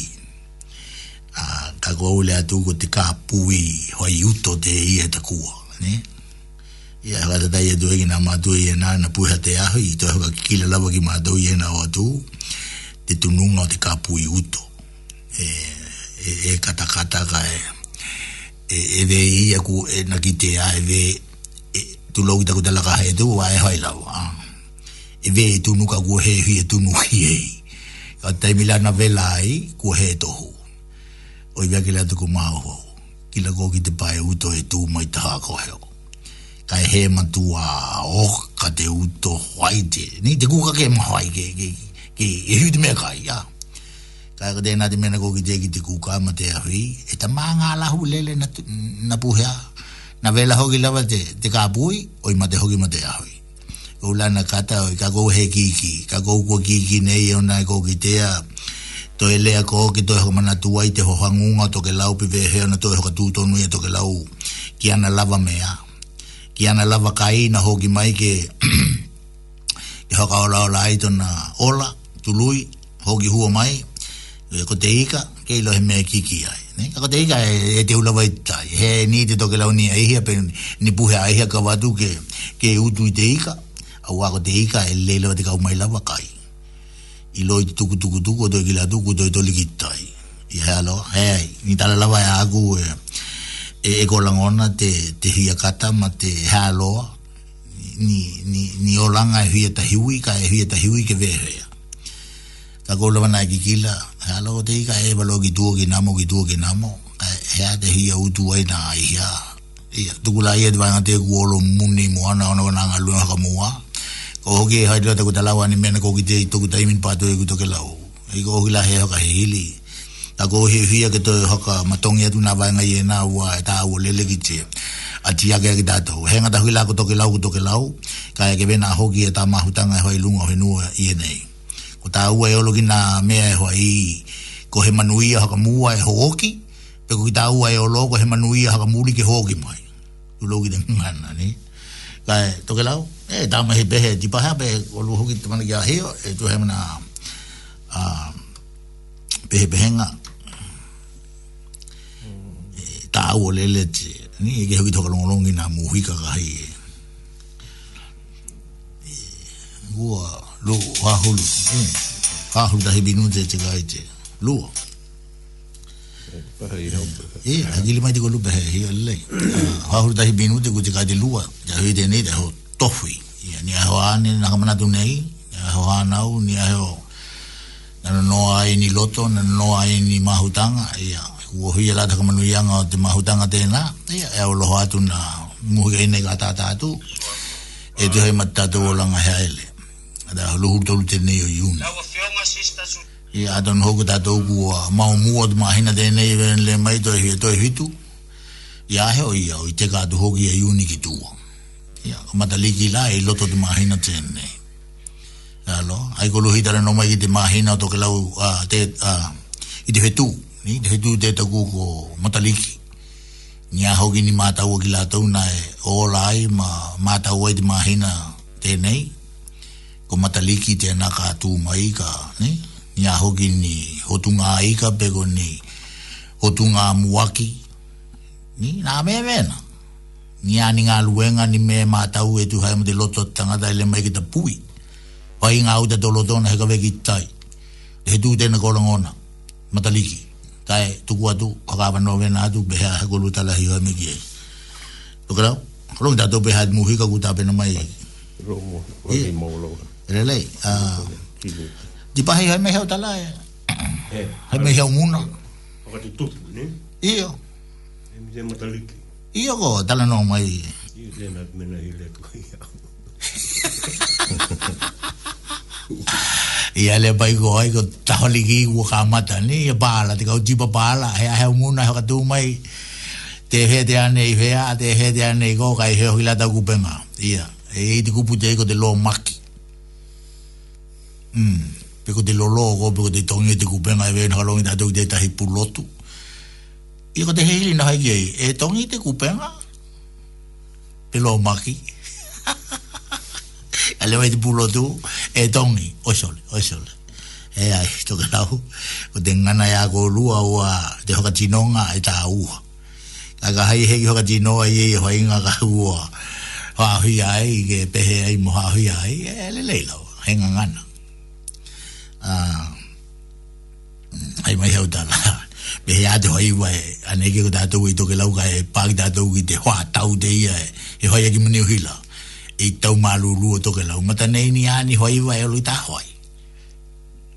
a ka kua ule atu ko te ka pui hoa iuto te i he takua ne i a hoa tatai atu hegi nā mātou i he nā na puha te ahu i tohu ka kikila lawa ki mātou i he nā o atu te tununga o te ka pui uto e, e, e kata kata ka e e e ve i aku e na ki te a e ve e tu lau i taku te laka hae tu a e hai lau a e ve e nuka ka kua he hui e tunu ki e ka te mila na ve lai kua he tohu o i vea tuku mau hou ki lako ki te pae uto e tu mai taha ko heo ka e he matu a o oh, ka te uto hoai ni te kuka ke mahoai ke ke ke ke ke ke ke Kaya kada yung natin mena kukitiya kiti kuka mati ahi. E Ita maa nga lahu lele na, na Na vela hoki lawa te, te kapuhi, oi mati hoki mati ahi. Kula na kata, oi kako he kiki. Kako kwa kiki ne yon e na e kukitiya. To elea ko ki to eho mana tuwa te hohangunga to ke lau pipe heo na to eho katuto nui to ke lau ki ana lava mea. Ki ana lava kai na hoki mai ke ke hoka ola ola aito na ola tului hoki huo mai e ko te ika ke lo he me e ki ai ne ko te ika e, e te ulo vai tai he ni te la launi ai hia pe ni puhe ai hia ka watu ke ke utu i te ika a ua ko te ika e le lewa te kau mai lawa kai i lo i te tuku tuku tuku o ki la tuku toi toli ki tai i hea lo he ai ni tala la e aku e e la e kolangona te te hia kata ma te hea loa ni ni ni olanga e hia tahiwi ka e hia tahiwi ke vehea ka ko lo na ki kila ha lo de ka e balo ki duo ki namo ki duo ki namo e ha de hi au tu ai na ai ha e tu ku la ye de ba te ku lo mu e ni mo ana ona na nga lu ka mo wa ko ho ki ha de te ku ta la wa ni me na ko ki de tu ku ta min pa to ku to ke la o e ko ki la he ka e e he li ta ko hi hi ke to ho ka ma tong ye tu na ba nga ye na wa ta wo le le ki che a tia ke ki ta to he nga ta ku la ku to ke la u ku to ke la u ka ke be na ho ki ta ma hu ta nga ho i lu nga ho i nu ye nei o ta ua e olo ki nga mea e hoa i ko he manuia haka mua e hooki pe ko ki ta ua e olo ko he manuia haka muli ke hooki mai tu lo ki te ngana ni kai toke lau e ta mahi pehe di paha pe o lu hoki te mana ki a heo e tu he mana a pehe pehenga e ua lele te ni e ke hoki toka longolongi nga muhika kahi e, e ua e lo ha hulu ha hmm. hulu da hebi nunze te ga ite lo e agili mai digo lu be hi alle ha hulu da hebi nunze go te ga de lua ja hu de ne da ho tofui ya ni ha ani na kamana tu nei ya ho ana u ni ha ho na no ai ni loto na no ai ni mahutanga ya ko hui la ta manu yang o te mahutanga te na ya e lo ha tu na mu ga ni ga ta ta tu e te mata tu langa ha ele ada lo hu tolu te nei o yun i adon hoku ta tōku o mau mua tu mahina de nei veren le mai toi to toi hitu ya he o iau i te kātu hoki e yuni ki tūa i a mata liki la i e loto tu mahina te nei alo ai ko lohi tare nomai ki to ke la toke lau te i te hetu i tu hetu te tōku ko mata liki ni a hoki ni mātaua ki la tau na e o lai ma mātaua i te mahina te nei ko mataliki te na ka tu mai ka ne ni a hoki ni hotunga ai ka pe ni hotunga muaki ni na me me na ni ani nga luenga ni me ma tau e tu hai de loto tanga dai le mai ki te pui pai nga uta do loto na he ka ve ki tai he tu te na ko longona mataliki tai tu ku atu ka ka va no ve na tu be ha ko lu ta la hi ha me ki ai to kra ko lu ta to be ha mu hi ka ku ta pe na mai Rumo, rumo, rumo. relei a ah. di hei me heu tala e hei me heu muna o te tupu ne io e mi te mataliki io ko tala no mai Iyo te na mena hile ko ia ia le pai ko ai ko taholi ki ku ka ni ia pala te kau jipa pala hea hea muna hea katu mai te he te ane i hea te he te ane i ko kai hea hila ta kupenga ia e i te kupu te iko te lo mak Mm. peko te lolo o ko, peko te tongi te kupenga e wei nhalongi te atoki te tahi pulotu. Iko te hehili na haiki ei, e tongi te kupenga, pelo o maki, ale wei te pulotu, e tongi, oisole, oisole. E ai, toka lau, ko te ngana ya ko lua ua, te hoka tinonga e ta ua. Kaka hai hei hoka tinoa i e hoa inga ka ua, hoa hui ai, ke pehe ai mo hoa hui ai, e le leilau, henga ngana. Ah. Mm, ai mai hau tala be ya de hoi wa e, ane ke da to wi to ke lau ga e pa da to wi de ho ta de ia e, e hoi ki mo ni hila e tau ma lu lu to ke lau mata nei ni ani hoi wa e lu ta hoi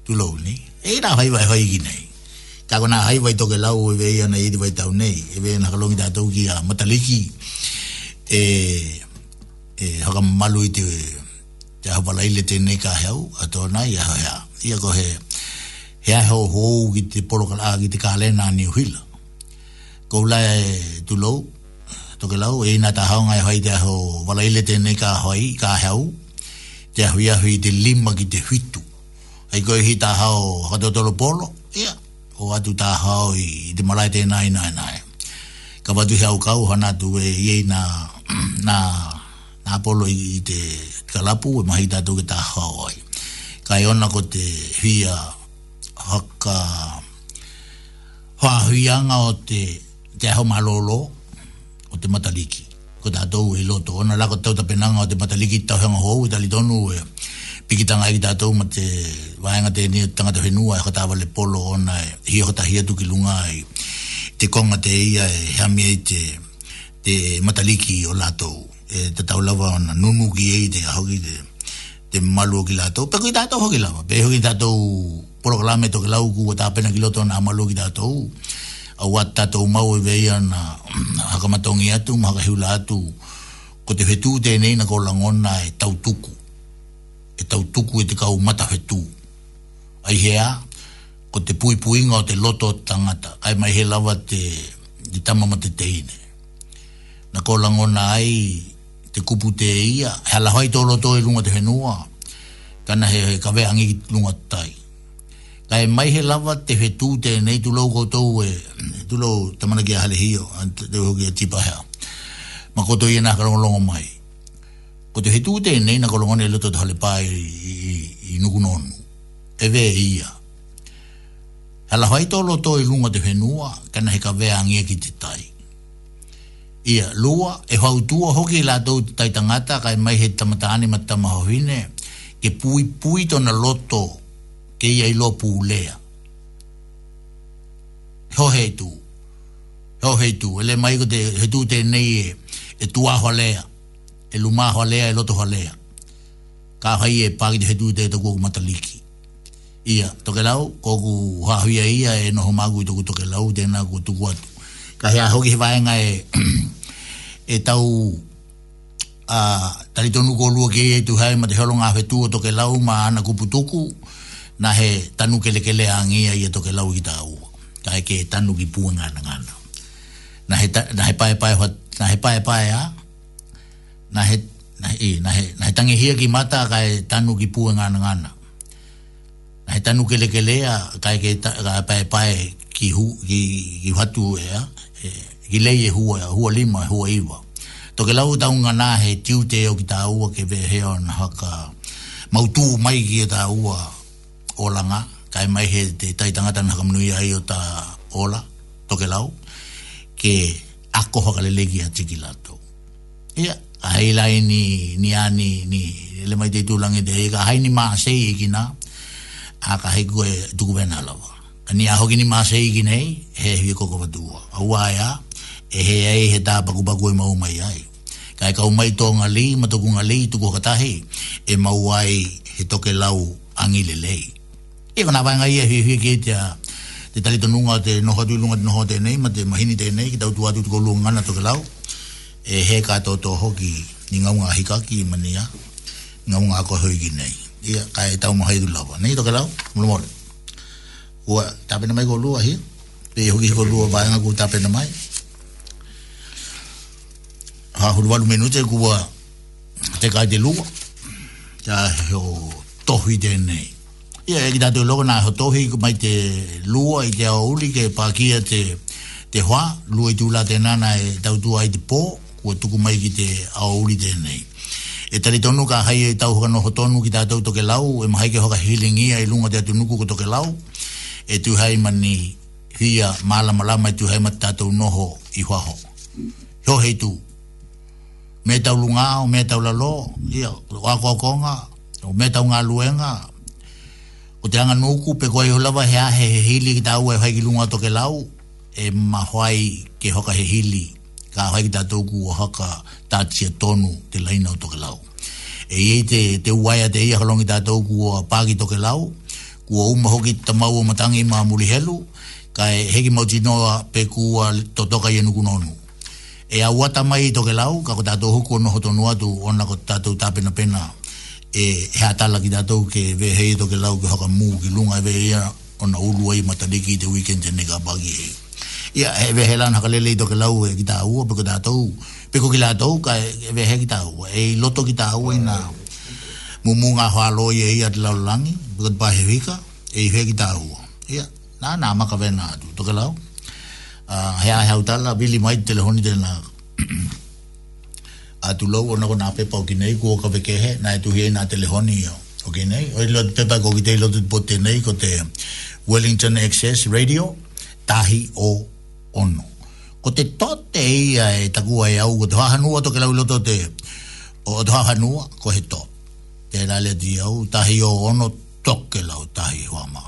tu lo ni e da hoi wa e hoi ki nei ka ko na hoi wa to ke lau e ve ia nei di wa tau nei e ve na kalong da to ki a mata li ki e e ha ga malu i te ja ha balai le te nei ka hau a to nai ha ha ia ko he he ai ho ho ki te poro ka ki te kale na ni hila ko la e tu lo to ke lau e na ta ha ngai e hoi te ho wala ile te ne ka hoi ka hau te hui a hui te lima ki te hitu ai ko hi ta ha o ha to to lo polo ia o atu ta ha o i te marai te nai nai nai ka watu hau kau hana tu e ie na na na polo i te kalapu e mahi tatu ki ta ha oi ia kai ona ko te hia haka whahuianga o te te aho malolo o te mataliki ko te atou e loto ona lako tau ta penanga o te mataliki tau hanga hou tali tonu e pikitanga e ki tatou ma te waenga te nia tanga te whenua e kata wale polo ona e hia kata hia tuki lunga e te konga te ia e hamia i te te mataliki o lato e te tau lawa ona nunu ki e te ahogi te te malu ki lātou. Pe koi tātou hoki lāma. Pe hoki tātou proklame toki lau ku wata pena ki loto na malu ki tātou. A wat tātou mau e veia na hakamatongi atu, maha hiu lātou. Ko te whetū te nei na kola ngona e tau tuku. E tau tuku e te kau mata fetu, Ai hea, ko te pui pui o te loto tangata. Ai mai he lava te, te tamama te teine. Na kola Ai te kupu te ia, he ala hoi tolo tō i runga e te whenua, kana he, he kawe angi runga tai. Ka e mai he lava te he tū te nei tu lau koutou e, tu lau tamana ki a hale hio, te hu ki a e tipa hea, ma koutou i e nā karongolongo mai. Ko te he tū te nei na karongone loto te hale pai i, i, i nukunonu, e, e ia. He ala hoi tolo tō i runga te whenua, kana he kawe angi ki te tai ia lua e hautua hoki la tau te taitangata kai mai he tamataani ma tamahawine ke pui pui tona loto ke ia ilo pūlea ho hei tu ho hei tu ele mai ko te he tu te nei e e tua hoalea e luma hoalea e loto hoalea ka hai e pāki te he tu te toku mataliki ia toke lau koku hahuia ia e noho magu i toku toke lau tēnā ko tuku atu ka hea hoki he vaenga e e tau a talitonu tonu ko lua ke tu hai ma te holonga fe tu to ke lau ma ana ku na he tanu ke le ke le angi ai to ke lau ki ta u ka ke tanu ki pu nga na na he na he pae pae na he pae pae a na he na e na he na he tangi hia ki mata ka e tanu ki pu nga na na na he tanu ke a ka ke ta, pae pae ki hu ki ki hatu e a E, ki lei e hua, hua lima e hua iwa. Tō ke lau taunga nā he tiu te o ki tā ua ke vea heo na haka mautū mai ki e tā ua ola ngā, kai mai he te taitangata na haka manui ai o tā ola, tō ke lau, ke ako haka lele ki a tiki lato. Ia, a heila e ni, ni ani, ni, le mai te tūlangi te heika, hai ni maa sei e ki nā, a ka heiku e tukubena lawa ni a hoki ni maase iki nei, he hui koko vatua. A ua e a, e he ai he tā paku paku e mau mai ai. Ka e kau mai tō ngā li, ma tuku ngā li, tuku katahi, e mau ai he toke lau i le lei. E kona wanga ia hui hui kei tia, te talito nunga te noho tui lunga te noho te nei, ma te mahini te nei, ki tau tu atu tuko lunga ngana toke lau, e he kā to tō hoki ni ngā unga hikaki i mania, nga nga ko hui ki nei. Ia, ka e tau mahaidu lawa. Nei toke lau, mulu mori ua tapena mai kolua hi pe hoki kolua vaenga ku tapena mai ha hulu walu menu te kua te kai te lua ta ho tohi tenei ia eki tatu e loko na ho tohi mai te lua i te au uli ke pakia te te hoa lua i tula te nana e tautua ai te pō kua e tuku mai ki te au uli tenei e tari tonu ka hai e tau hukano ho tonu ki tatu toke lau e mahaike hoka hilingia i e lunga te atu nuku ko toke lau e tu hai mani hia mala mala mai e tu hai mata tu noho i waho yo hei tu me tau lunga o me tau lalo ia wako akonga o me tau ngaluenga o te anga nuku pe koe holawa hea he he hili ki tau e hai ki lunga toke lau e mahoai ke hoka he hili ka hai ki tatou ku o hoka tātia tonu te laina o toke lau e iei te, te uaia te ia holongi tatou ku o pāki toke lau kua uma hoki ta mau o matangi maa muli helu, kai heki mauti noa pe kua totoka i enu kunonu. E a wata mai i toke lau, kako tātou huku ono hoto nuatu, ona ko tātou tāpena pena, e he atala ki tātou ke ve hei toke lau ki haka mū ki lunga e ve ona ulu ai matariki i te weekend e ka bagi hei. Ia, e ve he lan haka lele i toke lau e ki tātou, peko tātou, peko ki lātou, kai e ve he ki tātou, e loto ki tātou e nā... Mm mo mo nga hwa lo ye ya la lang ba he wika e he ki tau ya na na ma ka ben na to ka lau a he a ha uta la bili mai telefoni de na a tu lo wo na ko na pe pa ki nei ko ka be ke he na tu he na telefoni o ok nei o lo te pa ko ki lo te po te nei ko te wellington access radio tahi o ono ko te tote ia e takua e au ko te hahanua to ke lau loto te o te hahanua ko he tote te lale di au tahi o ono toke lau tahi hua ma.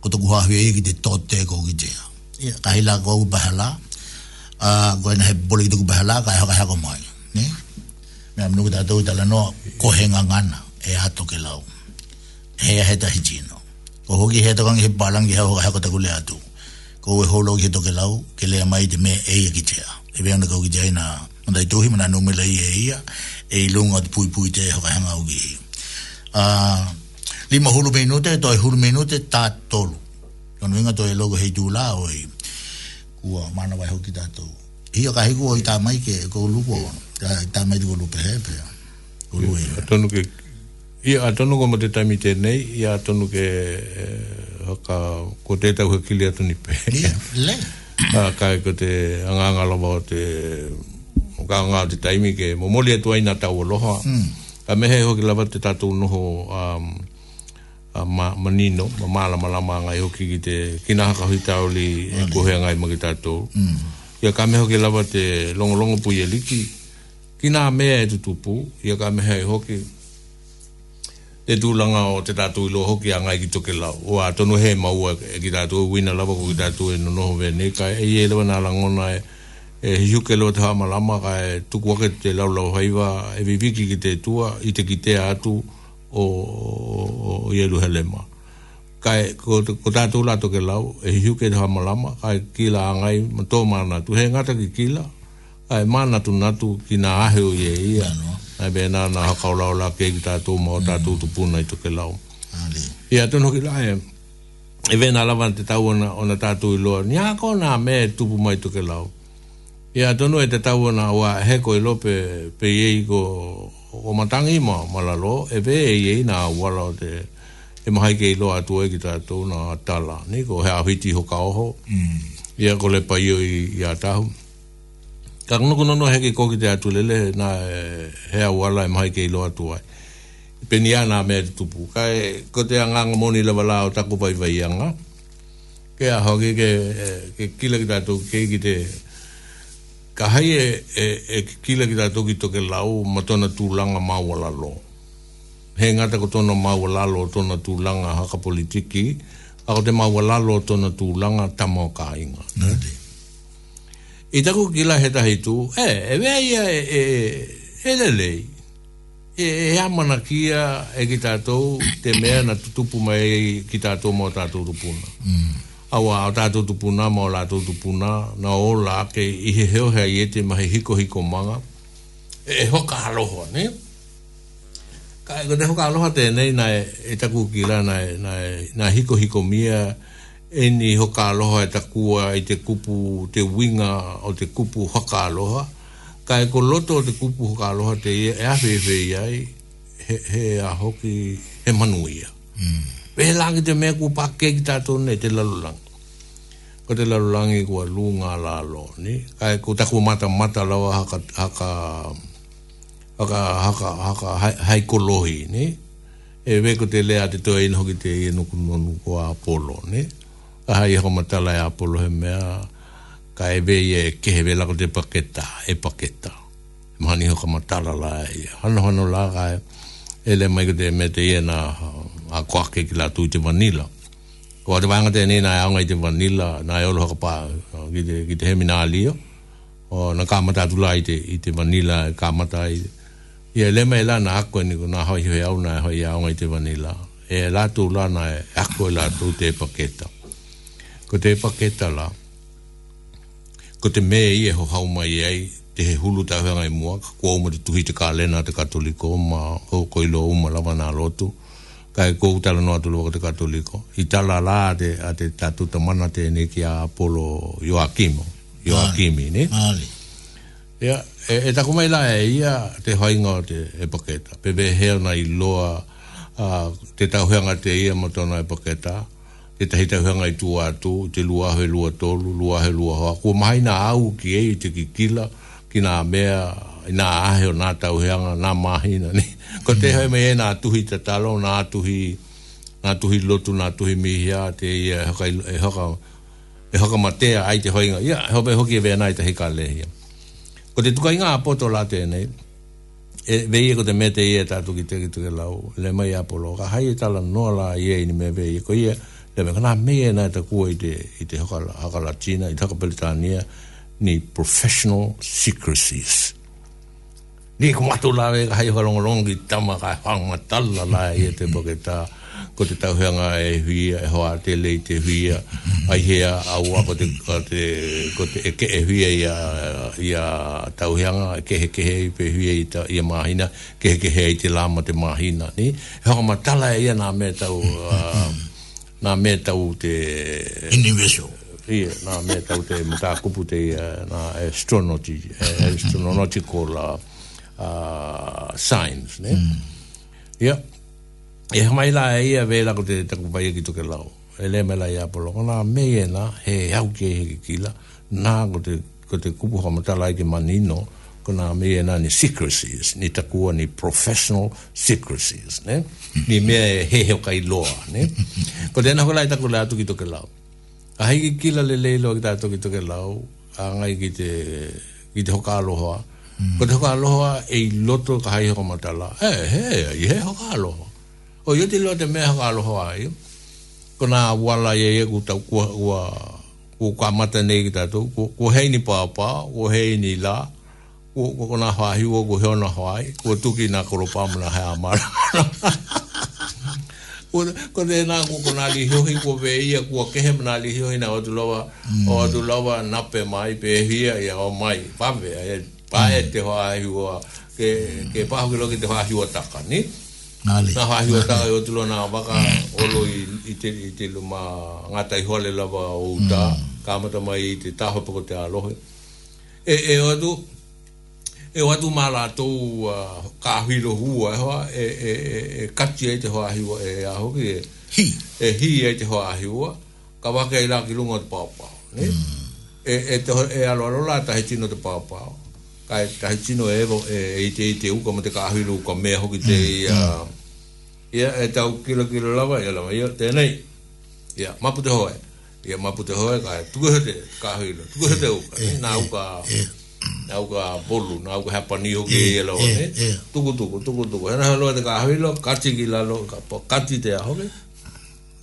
Ko toku hua hui ki te tote ko ki tea. Yeah. Kahi la ko u bahala, uh, ina he boli ki toku bahala, ka e haka mai. Ne? Me am nuku tatou tala no, ko he ngangana e hato ke lau. He a he tahi jino. Ko hoki he tokangi he palangi he haka haka taku le atu. Ko u e holo ki he toke lau, ke lea mai te me eia ki tea. Ebe ana ko ki tea ina, mandai tuhi, mana numela i e eia e i lunga te pui pui te hawahanga o gi. Uh, ah, lima hulu me inute, toi hulu me tā tolu. Kono inga toi logo hei tūla o hi. Kua mana wai hoki tātou. Hia ka hiku o i tā mai ke ko lupo ono. Tā mai te ko lupo he pe. Ko lupo ino. Atonu ke, ia tonu ko mo te taimi te nei, ia tonu ke eh, haka, ko te tau ha kili atoni pe. Ia, le. Ah, ka e ko te anganga lawa o te ka nga te taimi ke mo moli atu aina tau aloha mm. mehe hoki lawa te tatu noho um, uh, ma manino ma mala mala ngai hoki ki te kinaha ka hui tau li e kohe ngai mo tatu hmm. ia ka mehe hoki lawa te longo longo pu ye liki kina mea e tutupu ia ka mehe hoki te tūlanga o te tatu ilo hoki a ngai ki toke lau o a tonu he maua e ki tatu e wina lawa ko ki tatu e no vene ka e ye lewa nalangona e e hi huke lo te hama lama ka e tuku wake te lau lau haiva e viviki ki te tua i te ki te atu o, o, o Yeruhelema ka e ko, ko tātou lato ke lau e hi huke te hama lama ka e kila ngai ma tō mana tu he ta ki kila ka e mana tu natu ki nā ahe o ye ia ka e bēnā nā hakao lau la ke ki tātou ma o mm. tātou tu puna i to ke lau ia tono ki lai e e vena lawan te o na ona tātou i loa ni hako nā me tupu mai to ke lau Ia tono e te tau ana wa heko i e lope pe ye ko o matangi ma malalo e pe e na wala o te e mahai ke i lo atu e ki tātou na tala ni ko hea hiti ho ka oho mm. ia ko le pa i i a tahu ka kono kono no heke ko ki te atu lele na e, hea wala e mahai ke i lo atu ai e pe ni ana me te tupu ka e ko te anganga moni la wala o taku vai vai anga ke a hoki ke, e, ke kila ki tātou ke ki te ka hai e, e, e kila ki tātou ki toke lau ma tōna tūlanga maua lalo. He ngata ko tōna maua lalo tōna tūlanga haka politiki, ako te maua lalo tōna tūlanga tamo ka inga. I tako kila he tahi tū, e, e wea ia e, e, e, e lei. E, e amana kia e ki tātou te mea na tutupu mai ki tātou mō tātou rupuna. Mm awa o tātou tupuna ma o lātou tupuna na o la ke i he heo hea i te mahi hiko hiko manga e, e hoka aloha ne ka e kote hoka aloha tēnei na e, e taku ki la na, hiko hiko mia e ni hoka aloha e takua i te kupu te winga o te kupu hoka aloha ka e ko loto o te kupu hoka aloha te e, e awhewe iai he, he a hoki he manuia mm. Pēlā ki te mea kua pake ki tātou nei, te lalulangi. Ko te lalulangi kua lunga lalo, ni. Kai ko taku mata mata lawa haka, haka, haka, haka, haka hai, kolohi, ni. E we ko te lea te toa inho ki te ienu kunonu kua Apollo, ni. Ka hai hau matala e Apollo he mea, ka e we e kehe we lako te paketa, e paketa. E mahani e hau ka matala la e, hano hano la kai, e le mai ko te mea te ienu a kwake ki latu i te Manila. Ko te wanga te nei nai aonga i te Manila, nai olo haka pā, ki te, hemina alia. O na kāmata atu lai te, i te Manila, kāmata i te. I e lema e lana akwe ni ko nā hoi hoi au nai hoi aonga i te vanila. E latu na e akwe latu te paketa. Ko te paketa la, ko te me i e ho hauma i ei, te he hulu tau hanga i mua, ka kua umu te tuhi te kā te katoliko, ma ho koilo umu lawa nā lotu kai ko utala no atu loko te katoliko. I tala la ate, ate tatu tamana te ne ki a polo Joakimo. Joakimi, ne? e, e takumai la e ia te hainga o te epaketa. be heo na i loa uh, te tauhenga te ia matona epaketa. Te tahita huenga i tu atu, te lua he lua tolu, lua he lua hoa. Kua mahai na au ki e te kikila, ki nga mea, nga ahe o nga tauhenga, nga mahina, ne? Ko te hoi mai e nā tuhi te talo, nā tuhi, nā tuhi lotu, nā tuhi mihia, te i e hoka, e hoka, e hoka matea, ai te hoi ngā, ia, yeah, hope hoki e vea nai te hika lehia. Ko te tuka inga apoto la te nei, e vei e ko te me te i e tātu ki te ki lau, le mai apolo, ka hai e tala noa la i e ni me vei e ko ia, e, le me kanā me e nai te kua i te, hoka, hoka la tina, i te hoka pelitania, ni professional secrecies. Mm ni ko matu la ve hai ho long long ta ma ka fa ma tal la la ye te bo ta ko te tau hanga e hui e ho te le te hui ai he a au a ko te ko te e ke e hui ia ia tau hanga e ke he ke he pe hui ia ia mahina ke he ke he te la ma te mahina ni e ho ma tal la e ia na me tau na me tau te individual i na me tau te mata kupu te na astronomy astronomical uh, signs, ne? Mm. Ia, e hamai la e ia vela ko te taku pai ki toke lau. E le mela ia polo, ona me e na, he hau ke he ki kila, nā ko te, ko te kupu hama tala i ke manino, ko nā me e na ni secrecies, ni takua ni professional secrecies, ne? ni me e he heo kai loa, ne? ko te nako lai taku le atu ki toke lau. A hei ki kila le leilo ki tātou ki toke lau, a ngai ki te, ki te hoka aloha, Ko te hoka aloha e i loto ka hai hoka matala. He, he, i he hoka aloha. O yo te loa te mea hoka aloha ai. Ko nā wala ye ye ku tau kua, ku kua, mata nei ki tatu. Ko hei ni pāpā, ko hei ni lā. Ko, ko nā hoa hiwa, ko heo nā hoa ai. Ko tuki nā koropā muna hea mara. ko te nā ko ko nā li hiohi ko pe ia ko kehe mna li hiohi nā o tu lawa mm. o tu lawa nape mai pe hia ia o mai pape ai ka e mm. te hoa ahiua ke, ke pahu ke loki te hoa ahiua taka ni Nali. na hahi o tāi o tulo nā waka mm. olo i, i, te, i te luma ngātai hoale lawa o uta mm. kāmata mai te tāho pako te alohe. E, e o atu, e o atu mā rātou uh, kā hilo hua e, e e, e, e, e kati e te hoa hiwa e a hoki e, e hi e te hoa hiwa, ka waka ke ila ki lunga te pāpāo. Mm. E, e, te, e alo alo lā tahi tino te pāpāo kai tahi tino e vo e, e i te i te uka ma te ka ahiru uka mea hoki te mm. i a mm. ia e tau kilo kilo lawa ia lawa yo tēnei ia mapu te hoa ia mapu te hoa kai tuku hete ka ahiru tuku hete eh, eh, uka nā eh. uka nā uka bolu nā uka hea pani hoki ia lawa ne tuku tuku tuku tuku era lo te ka ahiru kati ki ka kati te ahoke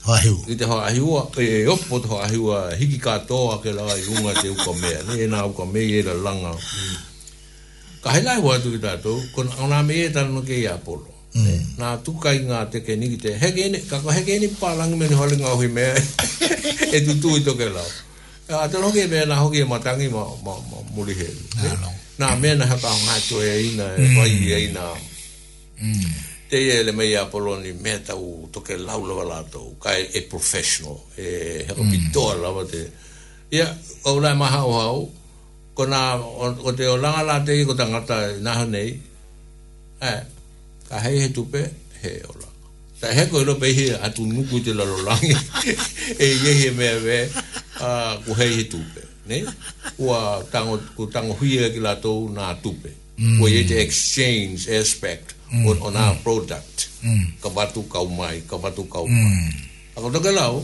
hoa hiu i te hoa hiu e, e opo te hoa hiu hiki katoa ke lawa i unga te uka mea ne e nā uka mea ia langa mm ka hela tu watu ki tātou, kona ona me e tāna no ke i apolo. Mm. Nā tukai ngā te ke niki te heke ene, kako heke ene pālangi me ni hale ngā hui mea e tu tui toke lau. A te longi e mea nā hoki e matangi mo muli he. Nā mea nā haka ngā tu e ina, e mai mm. e ina. Mm. Te e le mei apolo ni to ke toke lau lawa lātou, ka e professional, e hapa pitoa lawa te. Ia, au lai maha o hau, ko na o te o langa la te ko tangata naha nei eh, ka hei he tupe he ola ta he ko ilo pehi atu nuku te lalo langi e ye he mea we uh, ku hei he tupe ne? ua tango, ku tango hui e ki la tou na tupe mm. ko ye te exchange aspect mm. on, on our mm. product mm. ka batu kau mai ka batu kau mm. mai mm. ako toke lau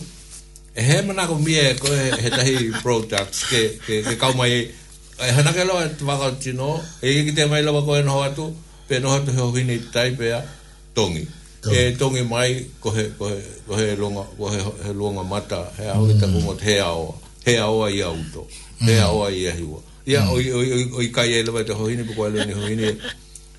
e he manako mie ko he, he tahi products ke, ke, ke kau mai e hana ke loa te wakao tino, e ki te mai lawa koe noho atu, pe noho atu heo hini tai pea tongi. Ko. E tongi mai kohe, kohe, kohe, longa, kohe he luonga mata, he aho mm. i tako mot he aoa, he aoa i auto, mm. he aoa i ahiwa. Ia, mm. oi, oi, oi, oi kai e lawa te hohini, pe koe leoni hohini,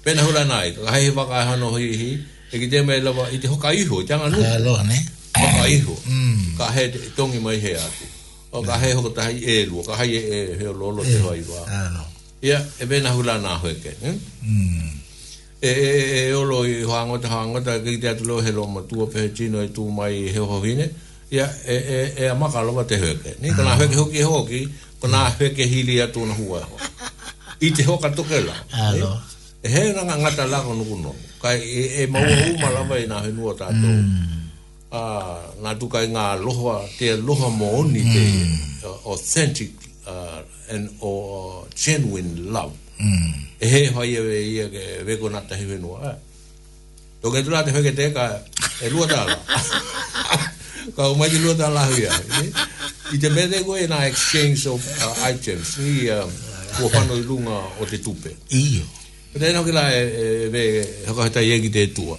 pena hula nai, ka hei waka e hano hi hi, e ki te mai lawa, i te hoka iho, tanga nu. Ha loa ne. Hoka iho, mm. ka he tongi mai he atu o ka he ho tai e lu ka hai e he lo lo te eh, hoi wa ya e ben hula na hoeke ke eh? mm. e e e, e, e o lo i hoango te hoango te ki te atu lo lo matu o pehe chino e tu mai he ho hine ya e e e a maka lo te hoeke ni ka na ah. hoeke hoki e hoki ka na hoeke ke hili atu na hua ho i te hoka toke la eh? e he nga ngata lako nukuno ka e maua ah. umalawa i na hoi nua tatou mm uh, ngā tukai i ngā loha, te loha mo ni te mm. authentic uh, and or genuine love. Mm. E he hoi e i e ke veko nā tahi whenua. Eh. Tō ke tura te whake te ka e lua tāla. ka umaiti lua tāla hui a. I te mede koe nā exchange of uh, items. Ni uh, um, kua whano i runga o te tupe. Iyo. Pēnau ki la e, e, e, e, e, e, e, e,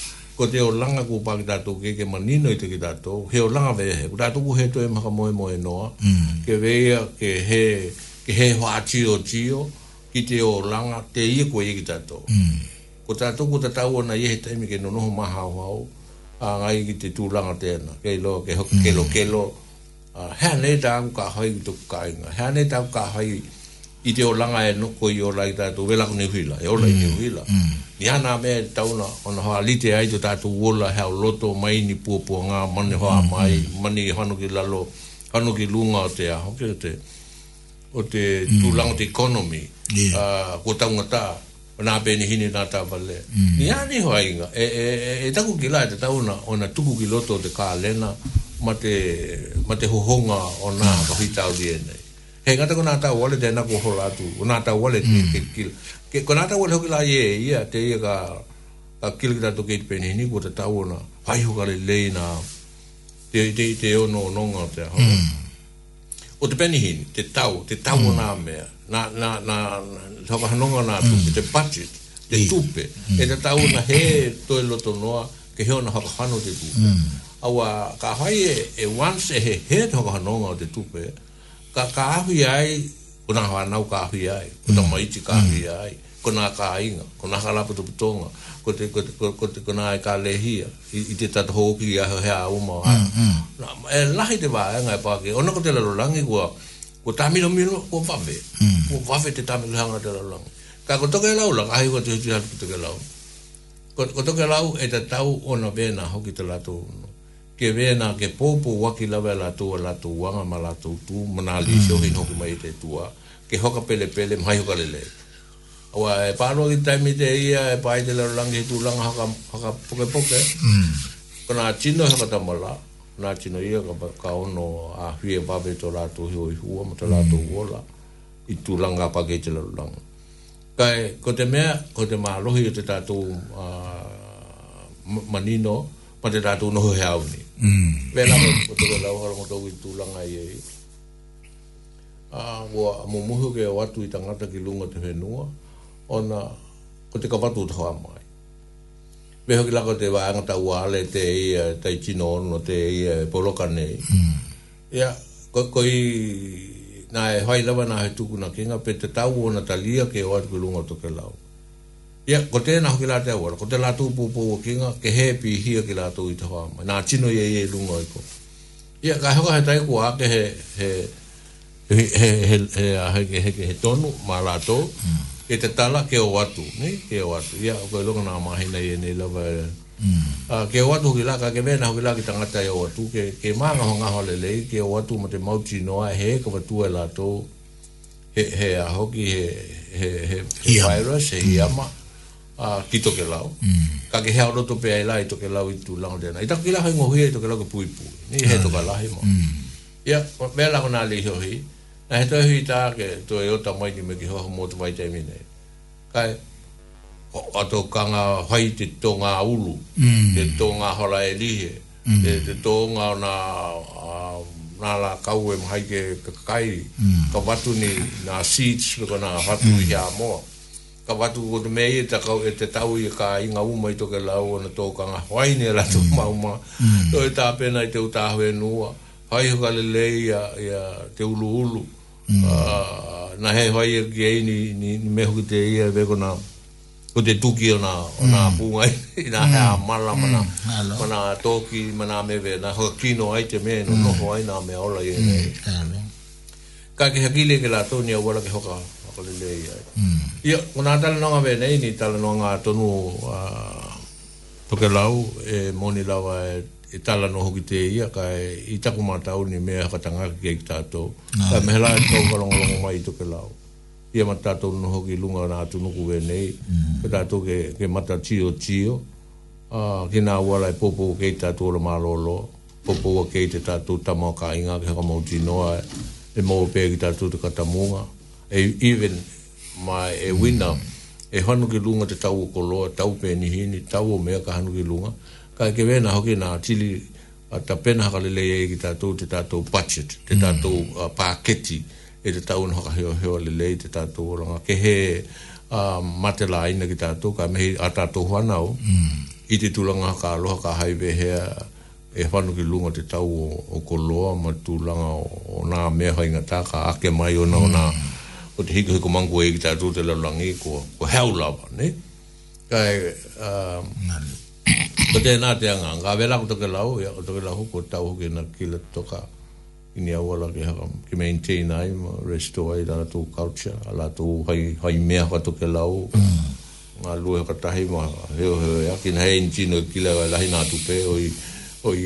ko te o langa ku pa ki tātou ke ke manino i te ki tātou, he o langa vea he, ku tātou ku he toi maka moe moe noa, mm. ke vea ke he, ke he hoa tio tio, ki te o langa te i ko i ki tātou. Mm. Ko tātou ku tātou ana i he taimi ke nonoho maha o hau, a ngai ki te tū langa te ana, ke lo, ke ho, ke lo, mm. ke lo, uh, he ane tāku ka hai ki tō kāinga, nei ane tāku ka hai i te o langa e noko i o lai tātou, velako ne huila, e o lai ne mm. huila. Mm ni ana me tauna ona ha lite ai to tatu wola ha loto mai ni pu pu nga mani ha mm-hmm. mai mani hanu ki lalo hanu ki lunga te a hoke te o te mm. tu lang te economy a ko tau ngata na pe ni hini nata vale ni ani ho ai nga e, e e e taku ki lai te tauna ona tuku ki loto te ka lena mate mate ho honga ona ka hita o ah. di ene he ngata ko nata wale te na ko hola tu nata wale mm. ki ki ke konata wala hoki la ye ya te ye ka ka kil kita to kit peni ni buta ta wona pai hoka le le na te te te o no no nga te ha hmm. o te peni hin te tau te tau hmm. na me na na na ha ka no nga na tu hmm. te budget te tupe e te tau na he to e loto noa ke he ona ha ka no te tupe awa ka hai e once he he to ka no nga te tupe ka ka hui ai ko na hana ka hui ai ko na mai mm. ti ka hui mm. ai ko na ka inga ko na hala puto puto nga ko te ko te ko na ai ka lehi i te tat ho ki ia ha o ma mm, e la hi te va e nga pa ke ona ko te lo langi i kwa ko ta mi no mi no ko va ve ko va ve te ta mi hanga te lo lang ka ko to ke la ulang ai ko te ti hat puto ke la ko ko to ke la u e te tau ona vena na ho ki te la tu ke vena ke popo wa ki la vela tu la tu wa ma la tu tu mana li so hi no ki mai te tu a ke hoka pele pele mai hoka lele. Awa e pano ki taimi te ia e pai te lero langi e tu langa haka, haka poke poke. Mm. chino atino haka tamala. Kona atino ia ka, ka ono a hui e vabe to rato hio i hua ma to rato mm. uola. I tu langa pa ke te lero langa. Kai ko te mea, ko te mahalohi o te tatu uh, manino, pa te tatu no he ni Mm. Vela ko, ko te kala wakarongo tau i tu langa i e ua uh, mumuhu ke o atu i tangata ki lunga te whenua, ona ko te kawatu o tawa mai. Beho ki lako te waangata uale te ia, tai chino no te ia, e poloka nei. Mm. Ia, ko, ko i nā e hai lawa nā he tuku na kenga, pe te tau o na talia ke o atu lunga to ke lau. ya ko te na hoki lātea wara, ko te lātou pūpū o kenga, ke he pi hia ki lātou i tawa mai. Nā chino e, e ia ia lunga ko. ya ka hoka he taiku ake he, he, he he he he he he he he tonu malato e te tala ke o watu ne ke o watu ya ko lo na ma hina ye ne la ba eh. mm. a ke o atu ki la ka ke vena ki la ki tanga tai o watu ke ke ma nga nga ho le le ke o atu mo te mau ti no a he ko tu e la to he he a ho ki he he he virus e mm. ia a ki to ke lao mm. ka ke ha o to pe ai la i to ke lao i tu la de na i ta ki la ho ngo hi to ke lao ke pui pui ni he to ka la he mo ya ko me la ko na le hi Na he tohu i tāke, tō e ota mai ni me ki hoho mōtu mai te mine. Kai, a tō kanga hai te tō ngā ulu, mm. te tō ngā hora e lihe, mm. te, tō ngā nā, la kau e mhai ke kakai, mm. ka watu ni nā seeds, me kona nā hatu mm. i a mōa. Ka watu o te mei e, e, te tau i ka inga uma i toke lau o na tō kanga hai ni e la tō mauma, mm. tō e tāpena i te utahue nua, hai hukale lei ya, ya te ulu ulu. Mm. Ah, na he hoi er ni, ni, ni mehu ki te ia veko e na o te tuki o na, o na mm. punga i na mm. hea mala mana, mm. mana toki mana mewe na ho kino ai te me no mm. noho ai na mea ola i e mm. ka ke hakile ke la tonia wala ke hoka ako le lei ai mm. ia o na tala nonga me nei ni tala nonga tonu uh, toke lau e moni lau e e tala no hoki te ia ka e i taku mātau ni mea hakatanga ki eki tātou ka mehe la e tau karongo longo mai i toke lau ia mata tātou no hoki lunga na tu nuku e nei mm. ka tātou ke, ke mata tio tio uh, ke nā wala e popo ke i tātou ora mālolo popo wa ke i te tātou tamo ka inga ke haka mauti noa e mō pē ki tātou te katamunga e even mai e wina mm. e hanu ki lunga te tau o koloa tau pē nihini tau o mea ka hanu ki lunga ka ke vena hoki na tili a ta pena ka lele e ki tātou te tātou budget, te mm. tātou mm. uh, e te tau no ka heo lele te tātou oranga. Ke he uh, mate la aina ki tātou ka mehi ata tātou whanau mm. i te tūlanga ka aloha ka haive hea e whanu ki lunga te tau o, koloa ma tūlanga o, o nā mea hainga tā ka ake mai o nā mm. o te hiko hiko mangu e ki tātou te langi ko, ko heo lawa, ne? Kai, ko te nā te anga, ngā wera ko te lau, ya ko te lau, ko tau hoke na kila toka ini awala ki haka, ki maintain ai, restore ai lana tō culture, a lana tō hai, me ha to ke lau, mm. ma lua ka tai mā heo heo ya kina hei inti no kila wai lahi nā tupe, oi, oi,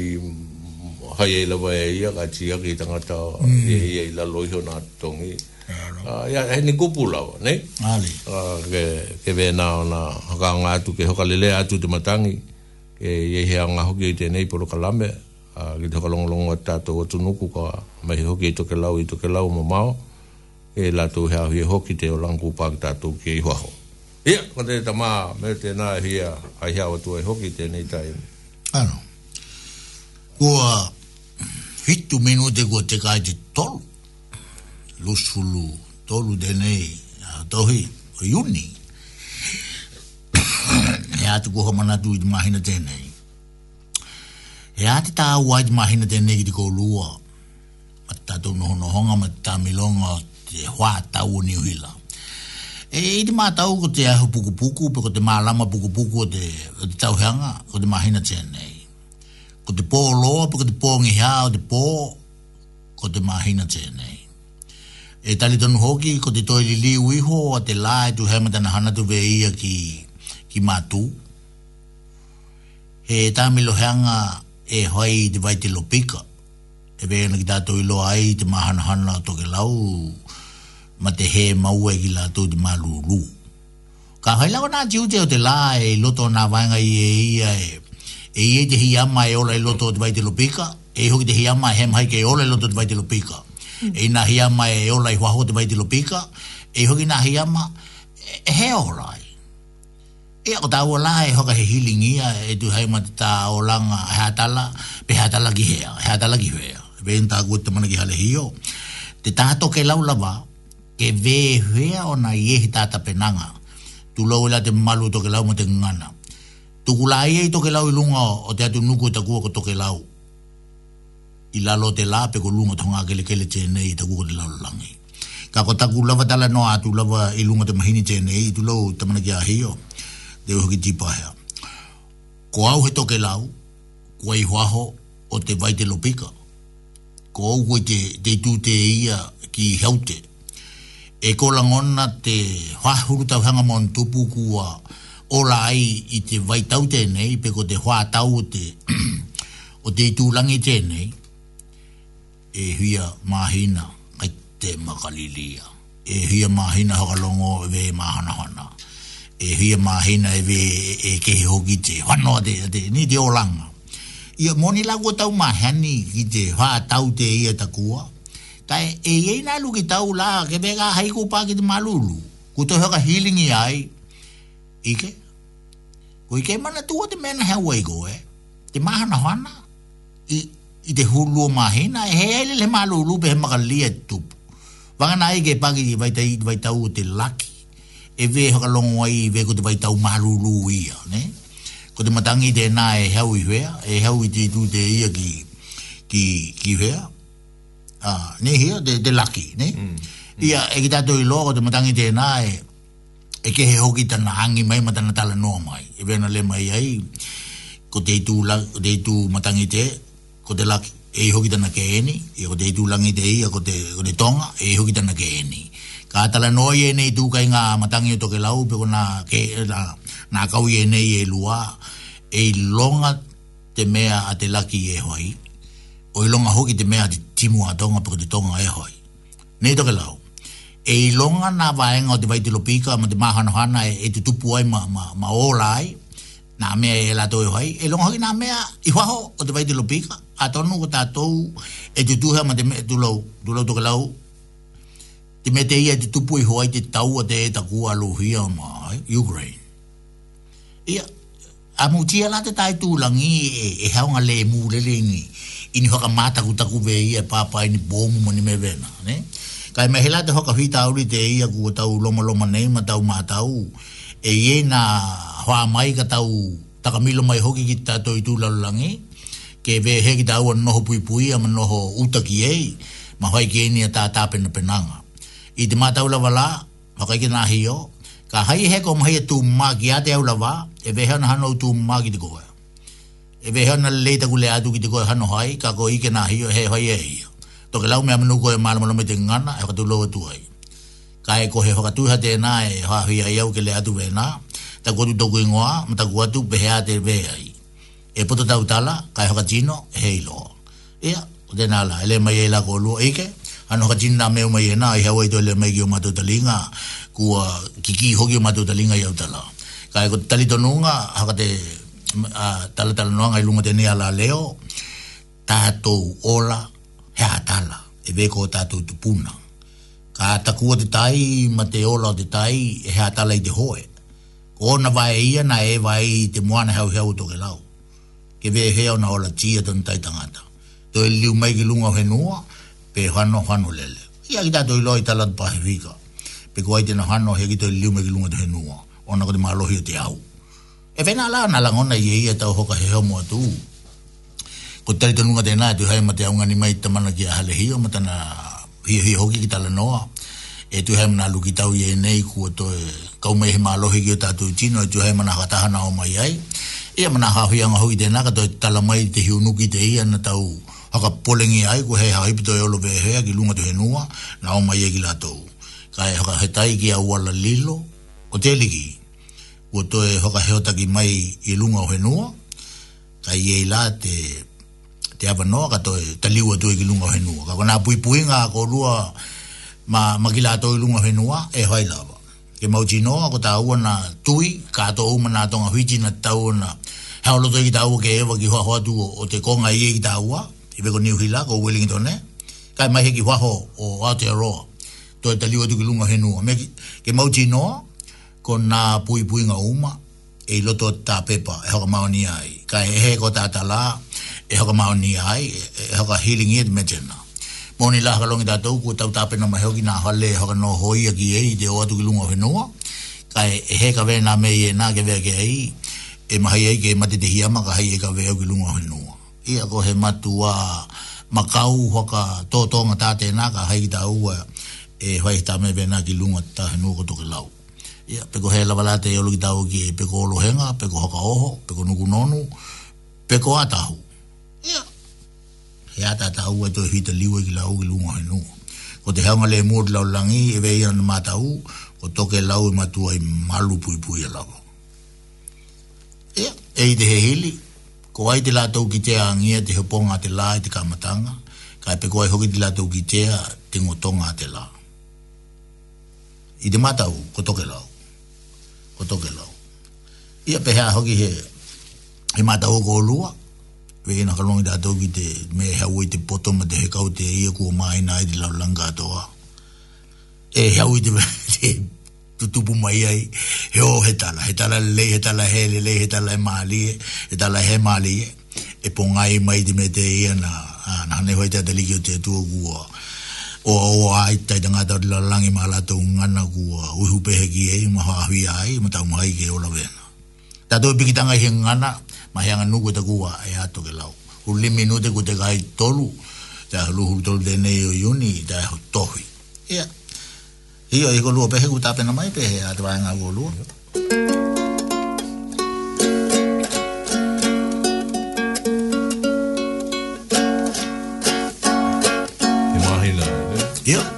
hai ei la vai e ia, ka tia ki tangata, mm. ei ei la loiho nā tongi, ya uh, ah, ni kupu lau, ne? Ali. Uh, ah, ke, ke be na na ka nga tu ke ka le le a tu te matangi e ye he anga hoki te nei polo kalame a ki te kalong long wata to tu nuku ka mai hoki to ke lau to ke lau mo mao e la to he hoki hoki te o langu pa ta to ke i waho e ko te tama me te na he a ai ha o hoki te nei tai ano ko a fitu minu te ko te kai te tolu lusulu tolu de nei a tohi o yuni atu ko homana tu i mahina tēnei. E ati tā ua i mahina tēnei ki te kōlua, ma te tātou noho nohonga, ma te milonga te hua tau o niuhila. E i te mātau ko te ahu puku, pe ko te mālama pukupuku o te, o te tauhianga, ko te mahina tēnei. Ko te pō loa, pe ko te pō ngihā, o te pō, ko te mahina tēnei. E tali tonu hoki ko te toi li liu iho o te lai tu hema tana hana tu ve ia ki ki mātū. He tāmi loheanga e hoi te vai te lopika. E vēna ki tātou ilo ai te mahanahana o toke lau ma te he maua ki lātou te mālūrū. Ka hai lau nā ti ute o te lā e loto nā vāinga i e ia e e ia te hi ama e ola i loto o te vai te lopika e i hoki te hi ama e hem hai ke e ola i loto o te vai te lopika e i nā hi ama e ola i huaho te vai te lopika e i hoki nā hi ama e, e he ola i e o tau o lai hoka he healing ia e tu hai ma tā o langa he atala pe he atala ki he atala ki hea ve in tā kua te mana ki hale hio te tātou ke lau lava ke ve ona o na iehi tāta penanga tu lau ila e te malu toke lau ma te ngana tu kula e ia i toke lau i lunga o te atu nuku i tā kua ko toke lau i lalo te la pe ko lunga tonga kele kele tēnei i tā kua ko te lau lalangi ka ko tā kua lava tala noa atu lava i lunga te mahini tēnei i tu lau tamana ki a hio de o ki tipa Ko au he toke lau, ko ai huaho o te vai te lopika. Ko au koe te, te tū te ia ki heute. E ko langona te huahuru tau hanga mon tupu kua ola ai i te vai tau te nei, pe ko te hua tau o te, o te tu langi te nei, e huia mahina kai te makalilia. E hia mahina hakalongo ve mahana hana e hia mahina e ve e ke hoki te wano de de ni de olanga ia moni la go tau mahani ki te ha tau te ia ta kua ta e e na lu ki tau la ke vega hai ku pa ki te malulu ku to ha healing i ai ike ku ke mana tu te mena ha wai go e te mahana hana i i te hulu o mahina e hele le malulu pe makalia tu Wanga nai ke pagi vai tai vai tau te lucky e ve hoka longo ai ve ko te vai tau marulu ia ne ko te matangi te na e hau i hea e hau i te tu te ia ki ki ki hea a ne hea te te laki ne mm, mm. ia e ki tatu i lo ko te matangi te na e e ke he hoki tana hangi mai matana tala noa mai e vena le mai ai ko te tu la ko te tu matangi te ko te laki e hoki tana ke eni e ko te tu langi te ia ko te ko te tonga e hoki tana ke eni ka tala no ye nei tu kai nga matangi to ke lau pe na ke na na ka ye nei e lua e longa te mea a te laki e hoi o i longa hoki te mea te timu a tonga pe te tonga e hoi nei to ke lau e i longa na vaenga o te vai te lopika ma te mahano hana e, e te tupu ai ma, ma, ma ola ai na mea e la lato e hoi e longa hoki na mea i waho o te vai te lopika a tonu ko tatou e te tuha ma te mea tu lau tu lau to ke lau te mete ia te tupu i hoa i te taua te e taku alo hia ma eh, Ukraine. Ia, a mutia la te tai tūlangi e, e haunga le mū lelingi i ni hoka mātaku taku ve ia pāpā i ni bōmu mani me vena. Ne? Kai me hela te hoka hui tauri te ia kua tau loma loma nei ma tau mātau e ie na hoa mai ka tau takamilo mai hoki ki tato i tūlalangi ke ve he ki tau an noho pui pui ama noho utaki ei ma hoi kienia tā tāpena penanga i te mātau lawa la, makai ki nāhi o, ka hai he ko mahi e tū māki a te au lawa, e vehan hano tū māki te koe. E vehan na leita kule atu ki te koe hano hai, ka ko i ke nāhi o, he hai e hi o. Tō ke lau mea manu koe maalama nome te ngana, e whakatū loa tū hai. Ka e ko he whakatū ha te nā, e hā hui ai au ke le atu vena, ta tu tōku ingoa, ma ta kuatu pehea te ai. E poto tau tala, ka e whakatino, e he ilo. Ia, o te nāla, ele mai e la ko lua ike, ano ka jinna me umai ena i hawai dole me gi umato dalinga ku kiki hogi mato dalinga yau dala ka e ko tali to nunga haka te tala tala nunga i lunga te nea la leo tato ola he atala e veko tato tupuna ka takua te tai mate ola te tai he atala i te hoe Ona vai e ia na e vai te moana hau hau to ke lau. Ke vee heo na ola tia tan tai tangata. To e liu mai ki lunga he nua, pe hano hano lele. Ia ki tato ilo i talat pahivika. Pe kua i no hano he ki to liu me ki lunga te henua. Ona kati malohi o te au. E vena la na langona i eia tau ka he mo tu Ko tari tenunga te nai tu hai ma te aunga ni mai tamana ki a hale hio ma tana hio hio hoki ki tala noa. E tu he mana luki tau i e nei ku to e kaumai he malohi ki o tatu i tino he tu hai mana hakatahana o mai ai. Ia mana hawhianga hoki te naka to e tala mai te hiu nuki te ia na tau haka polengi ai ko hei haka ipito eolo pe hea ki lunga tuhe nua na o mai eki latou. Kai haka hetai ki a wala lilo o te liki. Ko toe haka heota ki mai i lunga o henua kai iei la te te apa noa ka toe taliu atu ki lunga o henua. Kako nga pui pui nga ko lua ma, ma ki latou i lunga o henua e hoi lava. Ke mauti noa ko ta ua na tui ka to uma na tonga huiti na ha na Hau loto ki tāua ke ewa ki ho hoa tu o te konga i e ki tāua i veko niu Hila ko Wellington e kai mai heki waho o Aotearoa to e taliwa tuki lunga henua me ke mauti noa ko nga pui pui nga uma e loto tā pepa e hoka maoni ai ka e he ko tā tala e hoka maoni ai e hoka healing it me tēnā Moni la haka longi tātou ku tau tāpena mahe hoki nā hale haka no hoi a ki i te oatuki lunga whenua kai e, e he ka vē nā me i e na ke vē ke ei e mahi ai ke matitehi ama ka hei e ka vē hoki lunga whenua ia ko he matu a makau hoka tōtonga tāte naka hei tā ua e hoi tā me vena ki lunga tā henu ko toke lau. Ia, peko he lawala te iolo e ki tāu e lo peko olohenga, peko hoka oho, peko nukunonu, peko atahu. Ia, he ata tā ua tō hita liwe ki lau ki lunga henu. Ko te heonga le mūr lau langi e vei ana mā tāu, ko toke lau e matua i malu pui pui alawa. Ia, e i te he hili, ko ai te latou ki tea angia te hoponga te la i te kamatanga, ka e peko ai hoki te latou ki tea te ngotonga te la. I te matau, ko toke lau. Ko toke lau. Ia pehea hoki he, he matau ko olua, wege na kalongi te atou ki te mea heau i te poto ma te hekau te ia kua maina i te laulanga atoa. E heau i te tutupu mai ai he o he tala he tala le he tala he le le he tala he maali he tala he maali e ponga i mai di me te ia na na ne hoi te ateliki o te tua kua o a o a i tai tanga tau la langi ma la tau ngana kua ui hupe he ki ei ma hoa ai ma tau mai ke o la vena ta tau e piki tanga he ngana ma he anga nuku te kua e ato ke lau u limi nu ku te kai tolu ta luhu tolu te nei yuni ta tohi ia Yo digo pues, peje, no más no pues, a Imagina. Yeah.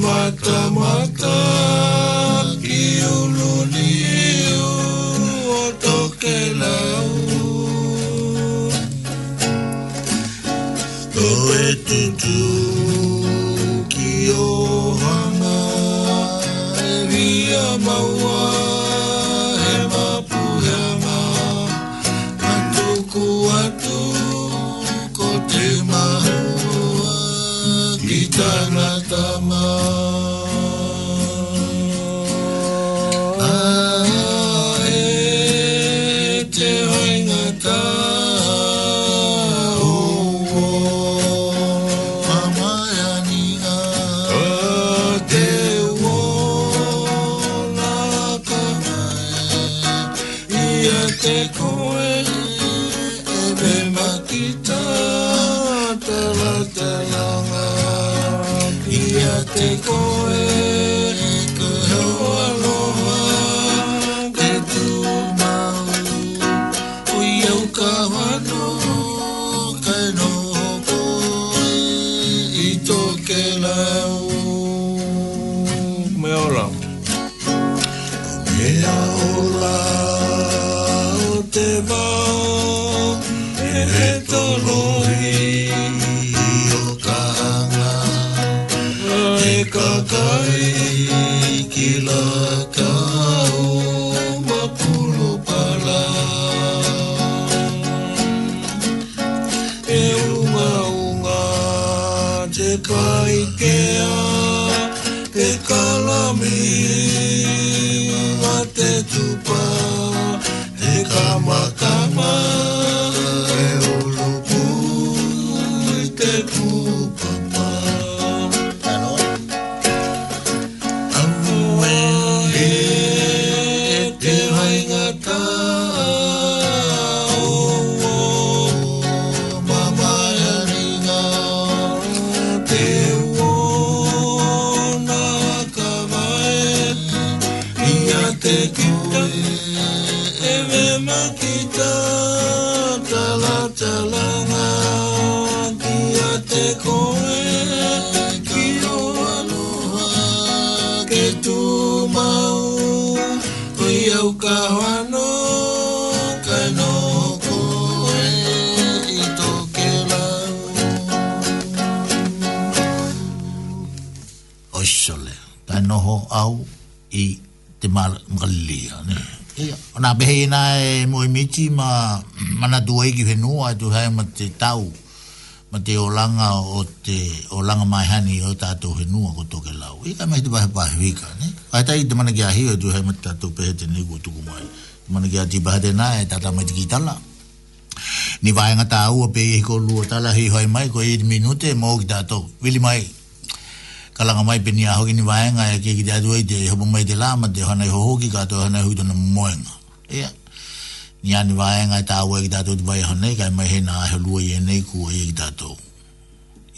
mata mata ki ululi o toke lau Oh, it's too he na e moi miti ma mana duai ki he noa tu hai ma te tau ma te olanga o te olanga mai hani o tato he noa ko toke lau i ka mehi te bahe pahe wika ne ai tai te mana ki ahi o tu hai ma te tato pehe te nigo tuku mai te mana ki ati bahe te na e tata mai te kitala ni vai ngata au pe i ko tala hi hoi mai ko i minute mo ki tato vili mai kalanga mai penia hoki ni vai nga e ki ki tato i te hopo mai te lama te hana i hoki kato hana i hui tona moenga ea. Ni ane wae ngai tā wae ki tātou tu bai hanei, kai mai he nā he lua i enei kua i ki tātou.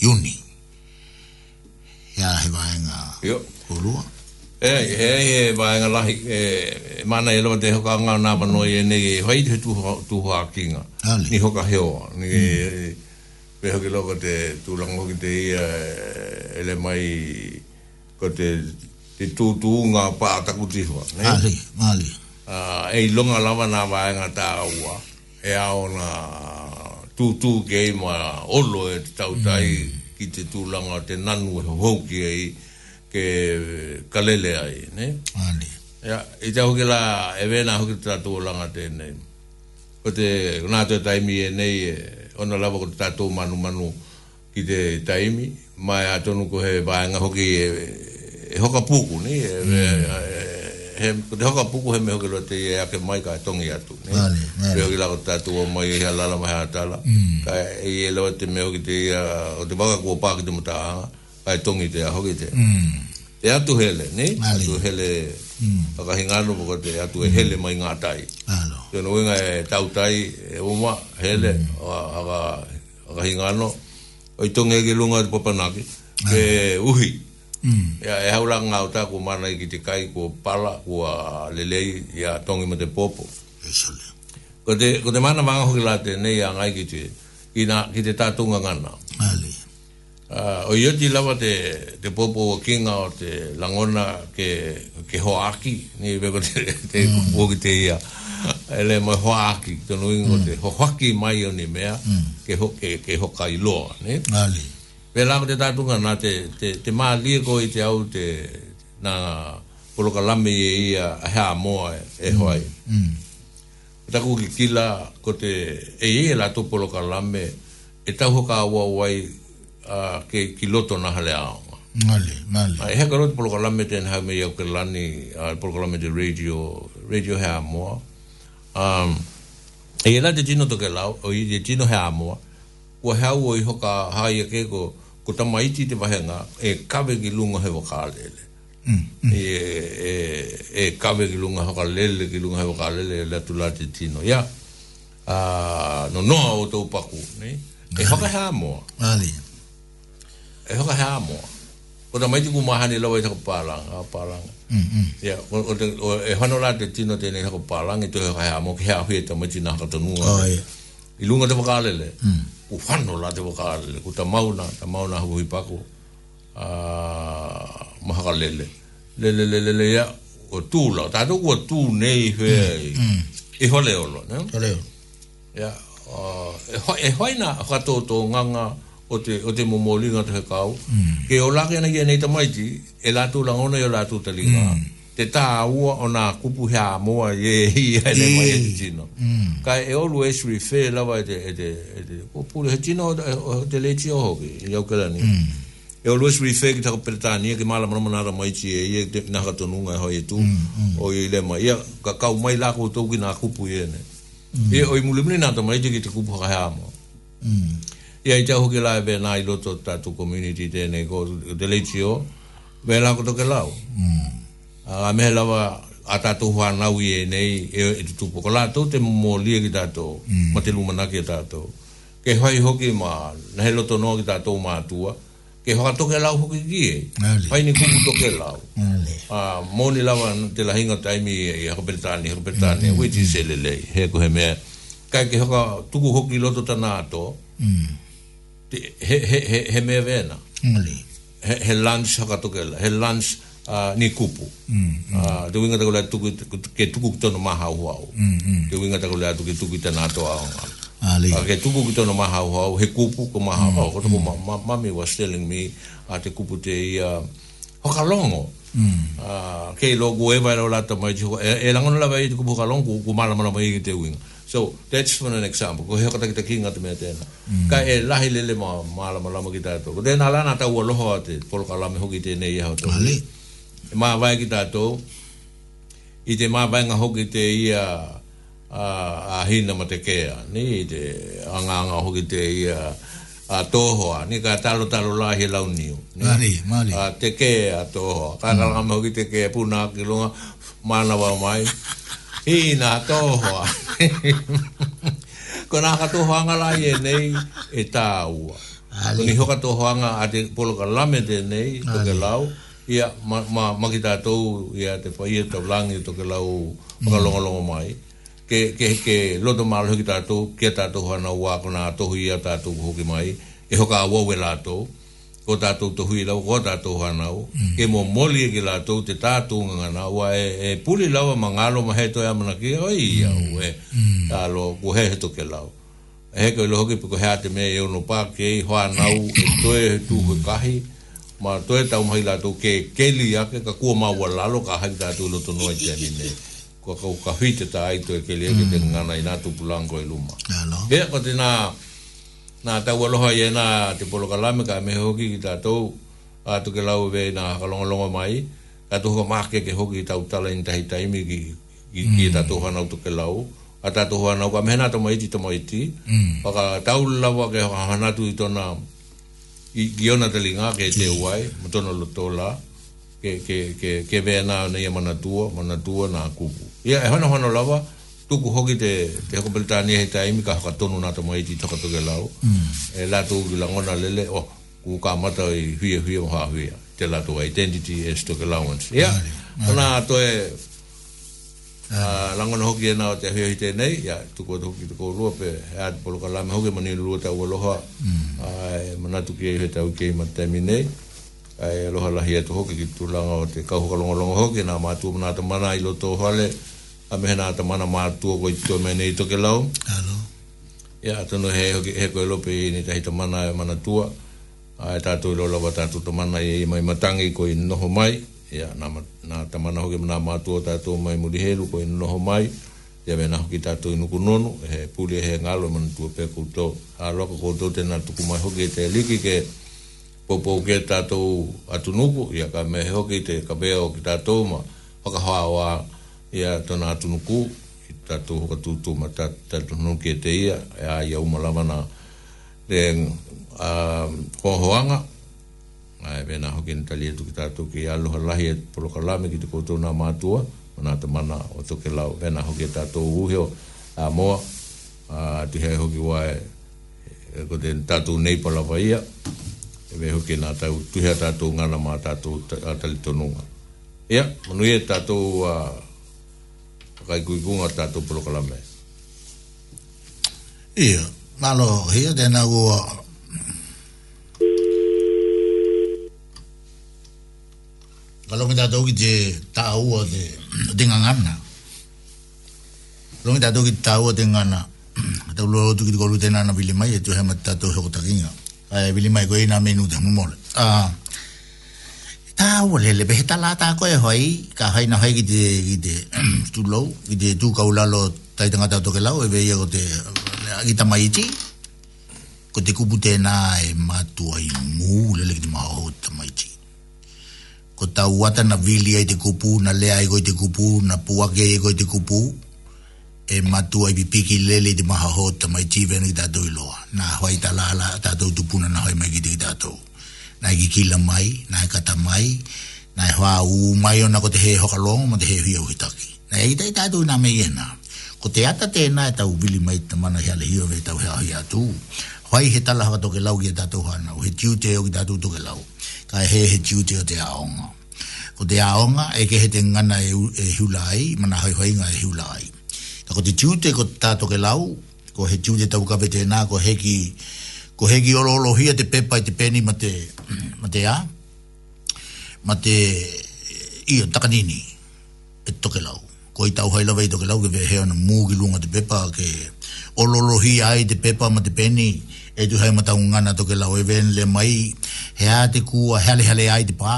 Iuni. Ea he wae ngā kua lua. Ea, ea, ea, wae ngā lahi, ea, e mana e lewa te hoka ngā nā pano i enei, e, hoi te tuha kinga. Ali. Ni hoka heoa. Ni, e, mm. ki loko te tūrango ki te ia ele mai ko te, te tūtū ngā pātaku tihua. Ne? Ali, ali uh, ah, i longa lava na wae nga tāua e ao na tūtū ke i mā olo e te tautai mm. ki te tūlanga te nanu e hoki e ke kalele ai, ne? Ani. Ia, i te hoki la e vena hoki te tātou langa te nei. Ko te nā te taimi e nei e ona lavo ko te tātou manu manu ki te taimi. Mai atonu ko he vāenga hoki e, e hoka puku ne? e, mm. e he te hoka puku he mehoke lo te ya ke mai ka tongi atu. Ne? Vale, vale. la lako tatu o mai la la mai hatala. Mm. Ka e ia lewa te mehoke te ia o te waka kua pāki te muta a ka tongi te a hoki te. te mm. atu hele, ne? Vale. Atu hele, mm. waka hingano poka te atu e mm. hele mai ngā tai. Alo. Tēnu wenga e tau tai e uma hele mm. waka hingano. Oi tongi e ke lunga te papanake. Ah. Ke e uhi. Ya e haula nga uta ku mana ki te kai ku pala ku lelei lele ya tongi mate popo. Esale. Ko te mana manga hoki late nei ya ngai ki te ina ki te tatunga ngana. Ale. Uh, o yo di lava te popo o kinga o te langona ke ke ho aki ni be ko te te mm. ku ki te ia. Ele mo ho aki to no ingo mm. te ho aki mai o ni mea mm. ke ho ho kai loa, ne? Ali pe la te ta na te te te ma li ko i te au te na polo ka lame e ia a ha mo e hoai e mm. mm. ta ku ki kila ko te e e la to polo ka lame e ta ho ka wa wai a ke kiloto na hale ao Mali, mali. Ai, e hea karoti polo kalame te nha me iau ke lani, polo kalame te radio, radio hea amoa. Um, e la te tino toke lau, o i te tino hea amoa, ua hea ua i hoka hai a keko, ko ta mai ti te vahenga e kawe ki lunga he wakalele. Mm, mm. E, e, e kawe ki lunga hakalele ki lunga he wakalele e latu la te tino. Ya, uh, no noa o tau paku. E haka hea moa. Ali. E haka hea moa. Ko ta mai ti kumahani lawa i taku pālanga, pālanga. Ya, mm, mm. o, o, e hano la te tino tēne i taku pālanga i tō hea moa ki hea hui e ta mai ti nakatanua. Oh, yeah i lunga te wakalele mm. u whano la te wakalele ku ta mauna ta mauna hu hui pako uh, maha lele lele lele le, ya o tū la ta tō kua tū nei hui mm. mm. e hole olo ne? E hole olo ya uh, e whaina e whato tō nganga o te, o te momolinga te hekau hmm. ke o lake na kia nei tamaiti e la tū langona e o la tū talinga mm te tā ua o nā kupu hea moa ye hi e le mai e te tino. Mm. Mm. Ka e olu e shuri whē lawa e te kupu e e he tino o te le o oho ki, i au kera ni. Mm. E olu e shuri whē ki tako Pretania e ki mala marama nara mai ti e i e te naka tonunga e hoi e tu o i le mai. Ka kau mai lako o tau ki nā kupu e ne. E o i mulimini nā tamai te ki te kupu ha hea moa. Ia i te hoki lai bē nā i loto tātu community te tēnei ko te le o, bē ko toke lau. Mm a me e la va a ta tu va na wi ne e tu po la tu te mo li ki ta to mm. ma te lu e ma na ki ta to ke hoi ho ki ma na he lo to no ki ta to ma tu ke ho to ke la ho ki ki pai ni ku to ke la a mo ni la va te la hinga ta mi e ho per ta ni ho per ta ni wi ti se le le he ko he me ka ke ho tu ku ho ki lo to ta na to he he he he me vena he he lunch ho ka to ke la he lunch uh, ni kupu. Mm, mm. Ah, te winga tako lea tuku, ke tuku ki tono maha hua au. Mm, te winga tako lea tuku ki tuku ki tana ato aonga. Ah, ke tuku ki tono maha hua au, he kupu ko maha hua au. Kato ko mami was telling me, uh, te kupu te i uh, hokalongo. Mm. Uh, ke lo go e vai la ta mai jo e, e la ngono la vai ku buka long ku ku mala mala mai te wing so that's for an example ko he ka ta ki ta kinga te mete mm. ka e la hi e le le ma mala mala mo ki ta to ko den ala na ta wo lo ho te pol ka la me ho ki te nei ha to ale e mā vai ki tātou, i te mā vai ngā hoki te ia a, a hina ma te kea, ni, i te anga anga hoki te ia a tōhoa, ni ka talo talo lahi lau niu. mali, mali. A te kea tōhoa, ka mm. kalama hoki te kea puna ki lunga, mana wa mai, hina tōhoa. Ko nā ka tōhoa ngā lahi e nei, e tā Ko ni hoka tōhoa ngā a te polo ka lame te nei, to ke lau ia ma ma ma kita to ia te pa to lang ia to ke lau ka longa longa mm. mai ke ke ke lo to ma lo kita to ke ta to hana wa ko na to hi ia ta to ho ki mai e ho ka wa we la to ko ta to to hi lau ko ta to hana o mm. ke mo mo li e ki la to te ta to nga na wa e e puli lau ma nga lo ma he to ia ma na ki o ia mm. o e ta lo ku he to ke lau e, e ke lo ki ko ha te me e no pa ke ho ana o to e tu ko e kahi ma toe tau mahi la tau ke keli ake ka kua wala lalo ka hai tātu loto noa i tēni ne kua kau ka hwite tā aito e keli ake te mm. ngana i nā tupu lango i e luma hea ko te nā nā tau aloha i e nā te polo ka lame ka mehe hoki ki tātou ātu ke lau vei nā kalongalonga mai ka ho maake ke hoki i tau tala in tahi mi ki ki e mm. tātou hana utu ke lau a tātou hana uka mehe nā tamaiti tamaiti mm. waka tau lawa ke hana tu i tona mhm i ki ona te linga ke te wai mo tono lo tola ke ke ke ke ve na na ia mana tua mana tua na kuku ia e hono hono lava tuku hoki te te ko britani e he tai mi ka ka tonu na to mai ti to ka to gelau mm. e la tu ki la ngona lele o ku ka mata i hui hui ho ha hui te la tu identity is to gelau ia ona to e Ah, langa no hoki na te hui te nei ya tu ko tu ki ko lo pe ha po lo kala me hoki mani lo ta o lo ha mm. ai mana tu ki he ta o ke ma te mi nei ai lo ha la hi e hoki ki tu langa o te ka ho longo hoki na ma tu mana te mana i lo to hale a me na te mana ma tu o to me nei to ke lau alo ya to no he hoki he ko e lo pe ni ta hi te mana mana tu ai ta tu lo lo ta tu to mana i mai matangi ko i noho mai ya ia na tamana hoki mana matua tātou mai muri he ruko i noho mai ia mena hoki tātou i nuku nonu e he puli he ngalo e man tua pe koutou a loka koutou tēnā tuku mai hoki te liki ke popo ke tātou atu nuku ia ka me hoki te kabea o ki tātou ma hoka hoa oa ia tona atu nuku ki tātou hoka tūtou ma tātou nuki e te ia ia ia umalama na le um, kohoanga uh, ai vena hoki ni tali atu e ki tātou ki aloha lahi e poloka lame ki te koutou nā mātua o nā te mana o toke lau vena hoki e tātou uheo a moa a tu hei hoki wae e ko te tātou nei pala vaia e vei hoki nā tau tu hei tātou ngana mā tātou atali tonunga ia, manu e tātou a kai kui kunga tātou poloka lame ia, malo hea tēnā ua Palong ita tau je tau o de de ngana. Palong ita tau ki tau o de ngana. Tau lo tu ki ko lu tena na bili mai e tu hema ta to ho takinga. Ai bili mai ko ina menu de mo. Ah. Tau le le be ta la ta ko e hoi ka hai na hai ki de ki de tu lo ki de tu ka ula lo tai tanga ta to ke lau e be ye ko te agita mai ti. Ko te kupu tena e matua i mu le le ki de ma ho ta mai ti ko tau ata na vili ai te kupu, na lea ai koi te kupu, na puake ai koi te kupu, e matua ai pipiki lele i te maha ho, ta mai tīwene ki tātou i loa. Nā hoi ta lala, tātou tupuna na hoi mai ki te ki tātou. Nā i kikila mai, nā i kata mai, nā i hoa u mai ona ko te he hoka longa, ma te he hui au hitaki. Nā i tei tātou i nā mei e Ko te ata tēnā e tau vili mai te mana hea le hiawe, tau hea hi atu. Hoi he tala haka toke lau ki e tātou hana, o he tiu te o ki tātou toke lau tai he he tiuti o te aonga. Ko te aonga e ke he te ngana e, e hiulai, mana hoi hoi e hiulai. Ka ko te tiuti ko te tato ke lau, ko he tiuti tau ka vete nā, ko heki, ko heki olo olo hia te pepa te peni ma te, ma te a, ma te ia takanini e toke lau. Ko i tau hailawa i toke lau ke vehe ana mūgi lunga te pepa, ke olo olo hia ai te pepa ma ma te peni, e tu hai mata un ngana toke la oeven le mai he a te kua hele hele ai te pā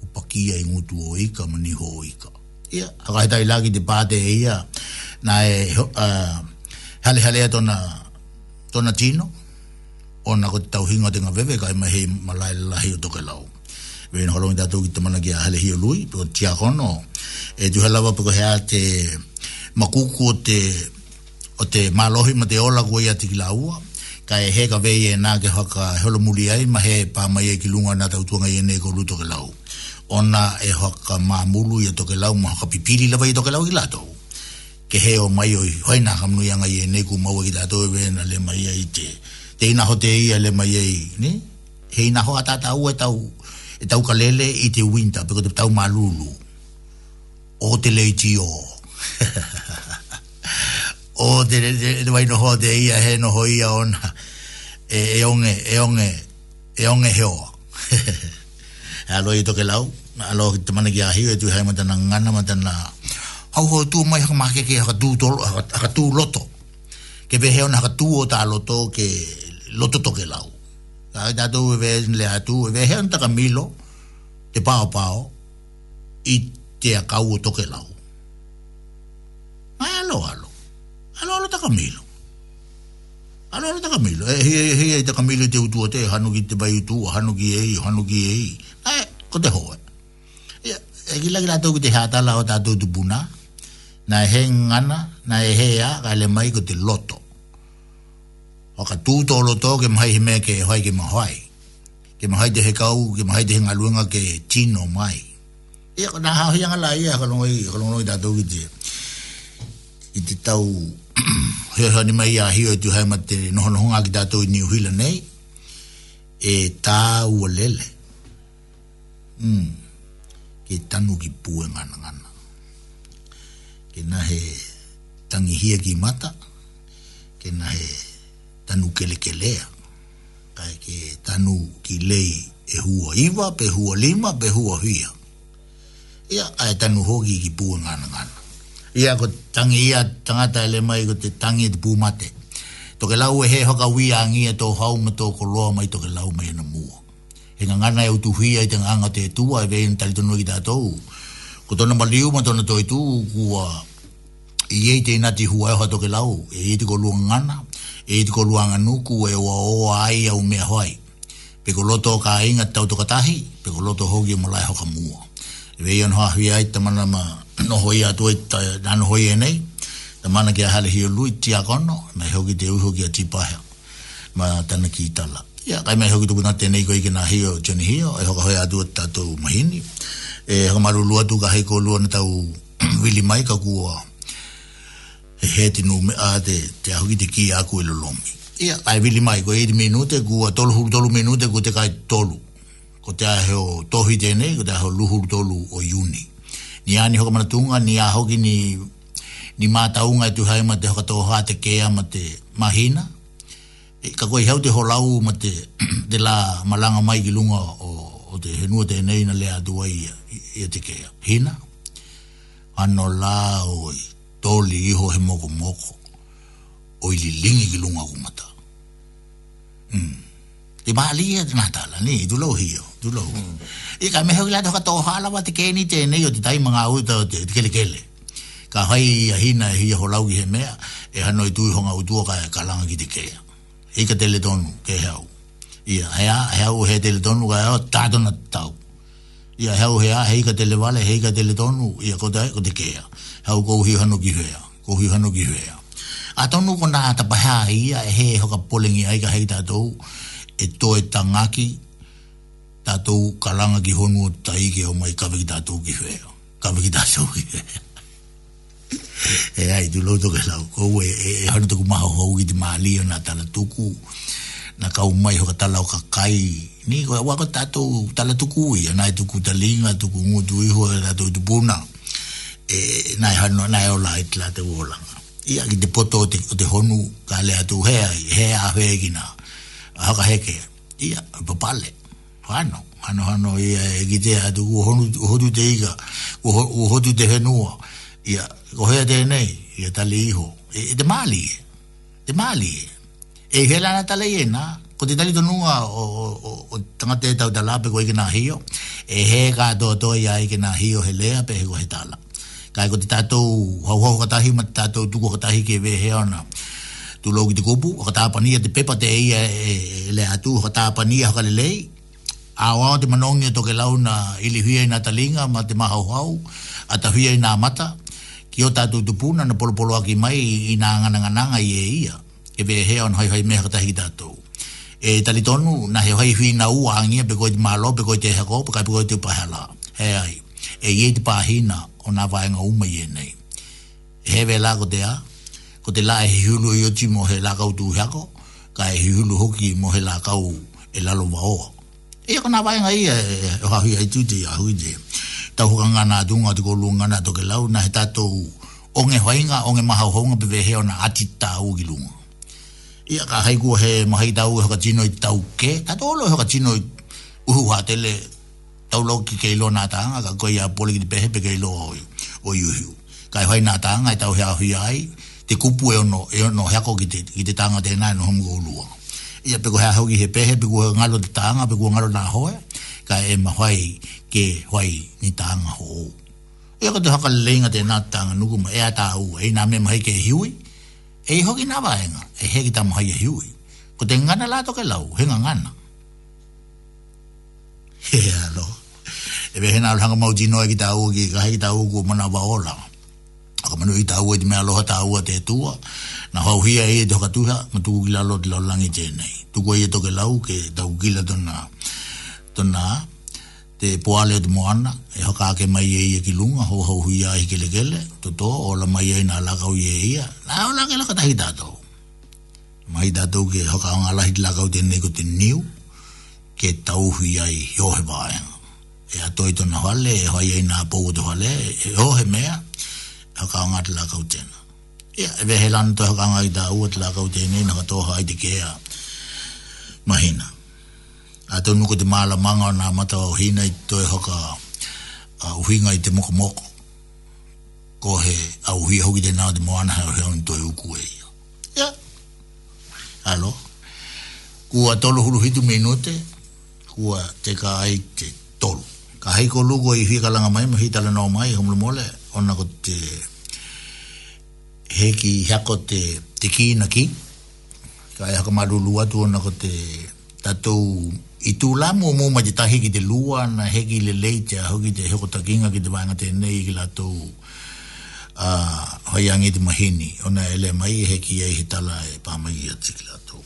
ku pakia i ngutu o ika mani ho o ika ia yeah. haka hita i laki te pā te e ia na e uh, hele hele a tona tona tino o na kote tau hinga te ngā wewe kai mai hei malai lahi o toke lau wein holongi tatu ki te mana ki a hele hio lui pio tia kono e tu halawa pio hea te makuku o te o te malohi ma te ola kua ia tiki ua ka e heka vei e nā ke haka helo muli ai, ma he pā mai e ki lunga nā tau tuanga i e nei ko lu toke lau. Ona e haka mā mulu i e toke lau, ma haka pipiri lawa i toke lau i lato. Ke he o mai oi, hoi nā kamnu ianga i e nei ku maua ki tato e vena le mai ai te. Te ina ho te i a le mai ai, ni? He ina ho a au e tau, e tau ka lele i te winter, peko te tau mā lulu. O te leiti o. o de de de vai no de ia he no hoia ona e e onge e on e onge he o a lo ito ke lau a lo te mana ki a hiu e tu hai matana ngana matana hau ho tu mai haka maake ke haka tu, to, haka tu loto ke ve he na haka tu o ta loto ke loto to ke lau a ta tu ve le a tu ve heo ta milo te pao pao i te a kau o to ke lau a lo a lo Alo alo taka milo. Alo alo taka milo. E eh, hei hei hei taka milo te utua te hanu ki te bai utua, hanu ki ei, hanu ki ei. E, e ko te hoa. Eh, gila gila tau ki te la o tatou tu puna. Na e ngana, na e hei a, ka ele mai ko te loto. Waka tūto o loto ke mahai hime ke hoai ke mahoai. Ke mahai te hekau, ke mahai te hengaluenga ke tino mai. Ia, na hao hianga la ia, kalongoi, kalongoi tatou ki te. Ki te tau he ha mai a hi e tu ha mate te no no ngak da to ni hu nei e ta u lele mm ke tanu ki pu e ngana ngana ke na he tangi hi ki mata ke na he tanu kele kele ka ke tanu ki lei e hua iwa pe hua lima pe hua hia ia ai tanu hoki ki pu e ngana ngana ia ko tangi ia tangata ele mai ko te tangi te pūmate. To ke lau e he hoka wi a ngia e tō hau me tō ko loa mai to ke lau mai na mua. He ngā ngana e utu hui ai te nganga te tua e vei ntali tonu ki tātou. Ko tona maliu ma tona tō i tū kua i ei te inati hua e hoa to ke lau. E i te ko lua ngana, e i te ko lua nganuku e oa oa ai au mea hoai. Pe ko loto ka inga tau tukatahi, pe ko loto hoki o e mulai hoka mua. E vei anhoa hui ai tamana maa no hoi a doi e ta nan hoi e nei ta mana ki a hale hio lui ti a kono mai hoki te uho a ti pahea ma tana ki tala ia kai mai hoki tuku nate nei koi ki na hio jani hio e hoka hoi a doi ta tau mahini e hoka maru lua tuka hei ko lua na tau wili mai ka kua e he te nu me a te te ahuki te ki a ku e lolomi ia kai wili mai koi eiti minute kua tolu huru tolu minute kua te kai tolu ko te aheo tohi tēnei, ko te aheo luhuru tolu o iuni ni ani hoka manatunga, ni ahoki ni, ni mātaunga e tu hae ma te hoka tō hā te kea mate mahina. E, ka koi hau te holau mate de la malanga mai ki lunga o, o te henua te nei na lea atua ia, ia te kea. Hina, ano la oi, tōli iho he moko moko, oi li lingi ki lunga kumata. Hmm te bali e te natala ni du lo hio du lo hmm. e ka me hoila to to hala wa te keni te ne yo te tai manga u to te kele kele ka hai hi na hi ho lau ki he mea e hanoi ho nga u o ka ka kalanga ki te ke e ka te le don ke ha u heau ha ha u he te le don ga tele tonu ka heau u tau ia heau hea hei ka le wale hei ka le don u kota ko te kea heau kouhi hano ki hea kouhi hano ki hea a no ko na ta kona ha i e he ho ka hoka polengi aika hei tātou ia e toe tangaki tātou kalanga ki honu o tai ke o mai kawiki tātou ki whea. Kawiki tātou ki e ai, tu loto ke lau. Kou e, e, e tuku maha hou ki te maali o nā tala tuku. Nā kau mai hoka tala o kakai. Ni koe wako tātou tala tuku i. Nā tuku talinga, tuku ngutu iho, e tātou i tupuna. E, e, nai e hanu, nā e tila te wola. Ia ki te poto o te, te honu ka lea tu hea, hea hea ki nā. Hea haka heke ia papale hano hano hano ia e gite a du hodu hodu te iga u te henua ia ko hea te nei ia tali iho e te mali e te mali e. e e hela na tala e na ko te tali tonunga o tangate tau talape ko ike na hio e he ka to to ia ike na hio he lea pe he ko he tala kai ko te tatou hau hau katahi ma te tatou tuko katahi ke ve he ona tu lo ki te kupu, o ka tāpania te pepa te eia e, e, e le atu, o ka tāpania haka le lei, a o te manongi to ke lau na ili hui ai talinga, ma te mahau hau, a ta hui ai nā mata, ki o tātou tu puna na polopolo aki mai i nā ngana ngananga i e ia, vea e hea on hai hai meha katahi tātou. E talitonu, na he hai hui na ua angia, pe koe te mahalo, pe koe te heko, pe kai te upahala, he ai, e i e te pāhina o nā vaenga uma i e nei. He vea lāko te a, ko te la e he hiunu i oti mo he lakau tu heako, ka e hiunu hoki mo he lakau e lalo vaoa. Ia kona vaenga ia e hahui hai tute, e, e, e hahui te. Tau huka ngana dunga te kolu ngana toke lau, na he tatou onge hoinga, onge maha honga pewe heo na ati tau ki lunga. Ia ka haiku he mahi tau he katino i tau ke, tatou olo he katino i uhu hatele, tau lo ki keilo nga tanga, ka koi a poli ki te pehe pe keilo o iuhiu. Kai e hoi nga tanga, e tau hea hui ai, te kupu e ono, e ono heako ki te, ki te tanga tēnā e no hongo ulua. Ia peko hea hoki he pehe, peko ngalo te tanga, peko ngalo nā hoa, ka e ma hoai ke hoai ni tanga ho. Ia kato haka leinga tēnā tanga nukuma, ea tā u, ei nā me mahi ke hiui, ei hoki nā vaenga, e he ki tā mahi e hiui. Ko te ngana lato ke lau, henga ngana. He alo. Ebe hena alhanga mauti noa e ki tā u, ki kahi ki tā u, ku mana waolanga ka manu i tāua te mea loha tāua te tua. Na hau hia e te hokatuha, ma tuku gila lo te laulangi te Tuku e toke lau ke tau gila tona, tona te poale o te moana, e hoka ake mai e ia ki lunga, ho hau hia e hikele kele, to tō, o la mai e nā lakau i e ia. Nā o ke laka tahi tātou. Mai tātou ke hoka o ngā lahi te lakau te nei ko te niu, ke tau hia i hiohe vāenga. E atoi tona hale, e hoa i e nā pōgu tō e hohe mea, hakaanga te la kautena. Ia, e wehe lana to hakaanga i tā ua te la kautena i naka toha i te kea mahina. A tau nuku te māla manga o nā mata o hina i toi e hoka a uhinga i te moko moko. Ko he a uhi hoki te nā te moana hao heo ni toi e uku e ia. Ia, alo. Kua tolo huru hitu minute, kua te ka ai te tolo. Ka hei lugo i hui ka langa mai, mo tala nao mai, humle mole, onna ko te he ki hako te te ki na ki ka e hako marulu atu ona ko te tatou i tū la mua mua maji tahi ki te lua na he ki le leite a hoki te heko kinga ki te wanga te nei ki la tū a hoiangi te mahini ona e le mai he ki e he tala e pāmai atu ki la tū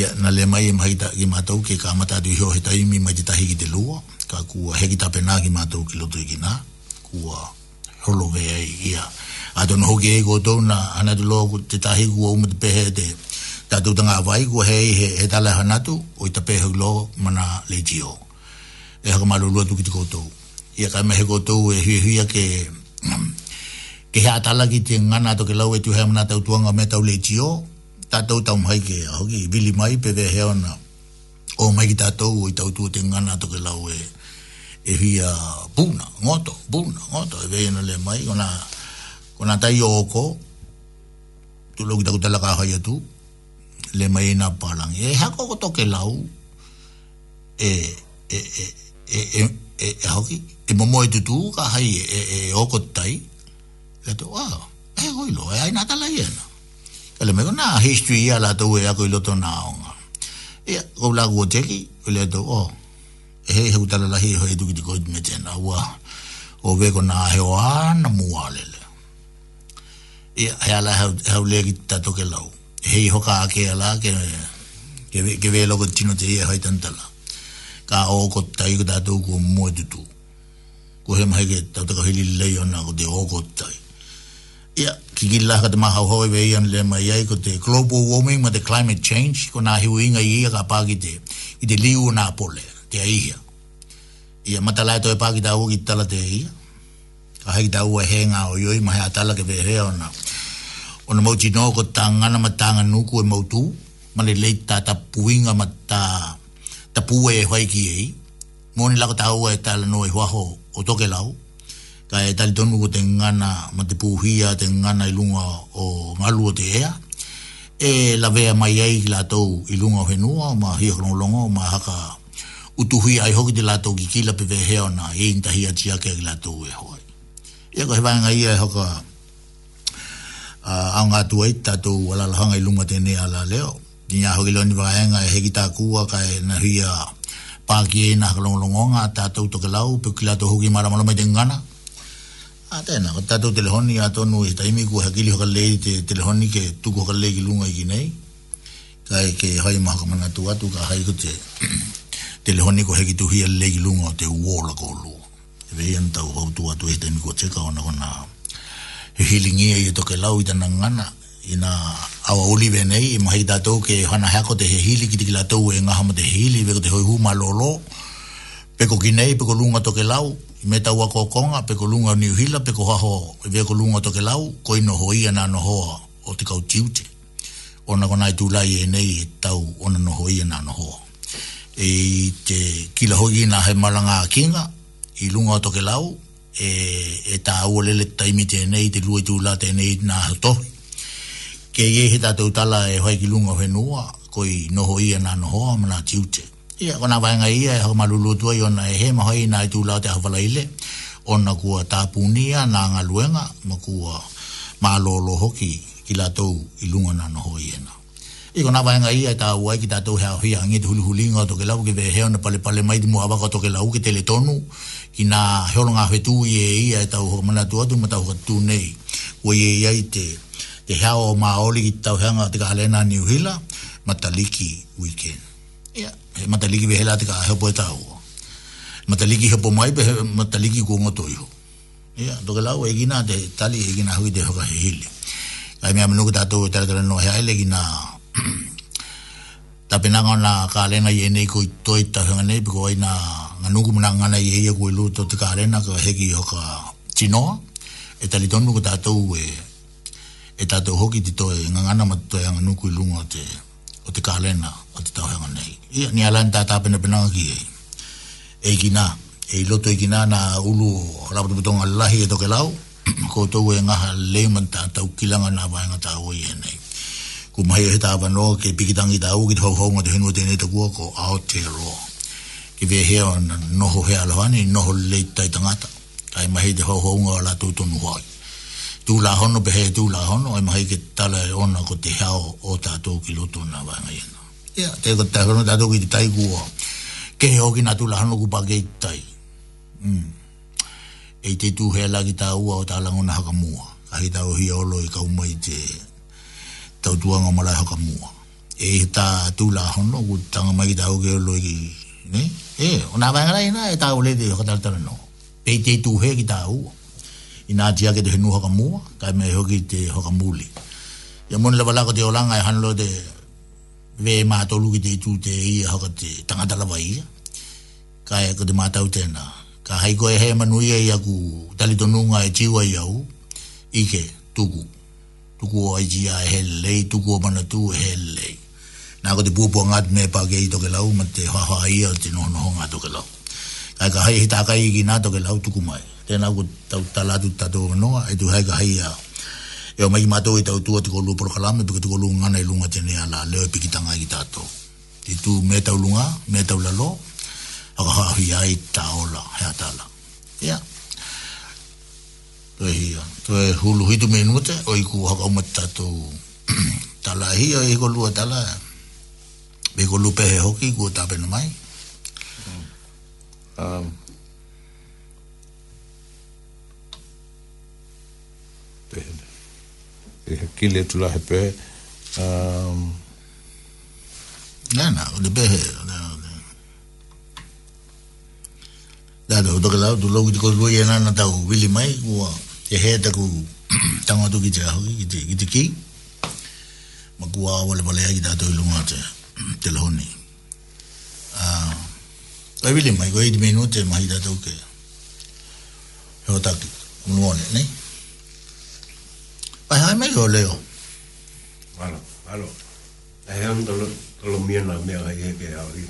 ia na le mai e mahi ta ki mātou ke ka amata atu hio he taimi maji tahi ki te lua ka kua he ki tape nā ki mātou ki loto i ki nā kua holo vea i ia a dono hoki ego tōna hanatu loa ku te tahi ku o umata pehe te tātou tanga awai ku hei he he tala hanatu o i tape hau mana le jio e haka malu lua tuki te koutou i a kaima he koutou e hui hui ke ke hea tala ki te ngana to ke lawe tu hea mana tau tuanga me tau le jio tātou tau mai ke hoki vili mai pewe hea ona o mai ki tātou o i tau tu te ngana to ke lawe e e a buna ngoto buna ngoto e no le mai ona Kona ta yoko, tu lo kita kuta ka haya tu, le mai na palang. E hako ko ke lau, e, e, e, e, e, e, e, hoki, e momo e tu ka hai e, e, e, oko tai, le to, ah, e hoi lo, e ai nata lai ena. E le meko, na, history ia la tau e ako ilo to na onga. E, kou lagu o teki, e le to, oh, e he he utala lahi e hoi e tuki tiko i me tena, ua, o veko na heo ana mua lele. ajala haulegi tato ke lau. Hei hoka ake ala ke, ke, ke velo ko tino te ia hoi tantala. Ka o ko tai ko tato ko mua tu Ko he mahi ke tato ka hili le yo na ko de o ko tai. Ia, ki la ka te maha hoi vei an le mai ai ko te global warming ma te climate change ko nā hiu inga i ia ka pāki te, i te liu nā pole, te aihia. Ia, matalai toi pāki tā hu ki tala te ia. Ka hei ki u ua he ngā o ioi mahi atala ke vehea o nā. Ia, ona mau tino ko tanga na matanga nuku e mau tu mali lei ta ta puinga ma ta ta pu e hoi ki e moni lako ta ua e tala no e huaho o toke lau ka e tali tonu ko te ngana ma te puhia te ngana ilunga o ngalu o te ea e la vea mai ai ki la tau ilunga o henua ma hia kono longo ma haka utuhi ai hoki te la tau ki kila pe vehea na e intahia tia kia ki la tau e hoi e ko hewanga ia e hoka a nga tu ai ta tu wala la hanga ilunga te ne ala leo ni e e e a hoki lo ni va nga he ki ta ku a na hi a pa ki na lo lo nga nga ta tu to kelau pe kila to hoki mara mala te ngana a te na ta tu telefoni a to nu ta imi ku ha hoka le te telefoni ke tu ko ka ki lunga ki nei ka e ke hai ma ka tu a ka hai ku te telefoni ko he ki tu hi a le ki lunga te wola ko lu ve en ta tu a tu e te mi ko te ka ona ona he hilingi e to ke lau i tana ngana i nga awa olive nei i mahi tātou ke hana hako te he hili ki tiki lātou e ngaha mo te hili veko te hoi hu ma lolo peko ki nei peko lunga to ke lau i me tau a kokonga peko lunga niu hila peko haho i veko lunga to ke lau koi noho ia nga nohoa o te kau tiute ona kona i tūlai e nei e tau ona noho ia nga nohoa i e te kila hoi i nga he malanga kinga i lunga to ke lau e, e tā ua lele taimi tēnei, te lua i tūla tēnei nā hato. Ke ie he tātou tala e hoi ki lunga whenua, koi noho ia nā nohoa mana tiute. Ia, kona wainga ia e hau malulu tua i ona e he, ma hoi nā i tūla te hawalaile, ona kua punia nā ngā luenga, ma kua mālo lo hoki ki lātou i lunga nā noho ena i kona wa nga ia ta wa ki ta to ha hi ngi hulu huli to ke lau ke ve he ona pale pale mai di mo aba ko to ke lau ke tele tonu ki na he ona nga hetu i e ia ta ho mana tu atu mata ho tu nei wo ye ia te te ha o ma oli ki ta ha nga te ka le na ni hila mata liki weekend ya yeah. mata liki ve hela te ka he po ta ho mata liki he po mai be mata liki ko ngo to yo ya yeah. to ke lau e gina te tali e gina hu te ho ka hili ai me amnu ko e ta to ta ta no ha ile gina ta pena nga na ka le na yene ko toi ta hanga ne bi ina nga nu kuma nga na yeye ko lu to ka le na ka heki ho ka chino e ta li tonu ko ta to e e ta to hoki ti to e nga nga na ma to nga nu ko lu nga te o te ka le na o te tau hanga nei i ni ala nta ta pena pena ki e e gina e i loto e gina na ulu rapa tupu tonga lahi e toke lau ko to we nga ha le man ta tau kilanga na vahenga ta hoi e nei ku mahi he tāwa no ke pikitangi tā uki tō de ngā te hinua tēne te kua ko Aotearoa. Ki vea hea o na noho hea lohani, noho lei tai ai Tai de te hou hou ngā tu tū no hoi. tu la no pe hea tū la hono, ai mahi ke tala e ona ko te hao o tātou ki loto na wai ngai ena. Ia, te ko tā hono tātou ki tai kua. Ke he hoki na tu la no ku pake i tai. E te tū hea lagi tā ua o tā langona haka mua. Kahi tā o hi olo i kaumai te tau tuanga mala haka mua. E he tā tūla hono, ku tanga mai ki tāu ke olo i ki, ne? E, o nā pāinga nā, e tā ole te haka tāra tāra no. Pei te tū he ki tā ua. I nā tia ke te henu haka mua, kai me hoki te haka mūli. Ia mōni lawa lako te olanga e hanlo te ve mā tolu ki te tū te i haka te tangata lawa Ka e ko te mātau tēnā. Ka haiko e he manuia i aku talitonunga e tiwa i au, ike, tūkuu tuku o aiji a helei, tuku o manatu helei. Nā ko te pūpua ngāt me pāke i toke lau, ma te haha ia o te noho noho ngā toke lau. Kai ka hei he tākai i ki nā toke lau tuku mai. Tēnā ko tau talatu tato noa, e tu hei ka hei a e o mai mātou i tau tua te kolu porokalame, pika te kolu ngana i lunga tēne a la leo i e pikitanga i tato. Te tu me tau lunga, me tau lalo, haka hahi ai tāola, hea tāla. Yeah. Toe hia. Toe hulu hitu me nuta, oi ku haka umat tato. Tala hia, eko lua tala. Eko lu pehe hoki, ku tape na mai. Um. Pehe. Ehe kile tu lahe pehe. Um. Nana, o de pehe. Nana, o de pehe. Nana, o de pehe. Nana, o de pehe. Nana, o de pehe. Nana, o de pehe. Nana, o de pehe. Nana, o de pehe. Nana, o de pehe. Nana, o de pehe. Nana, o de pehe. Nana, o de pehe. Nana, o de pehe. Nana, e he taku tangatu ki te ahu ki te, ki ki ma ku awa balea ki tātou ilunga te ah, te lahoni uh, ai wili mai koe i te te mahi tātou ke he o taki unuone ne ai hai mei o leo alo alo ai hei ando tolo miena mea hei heke hei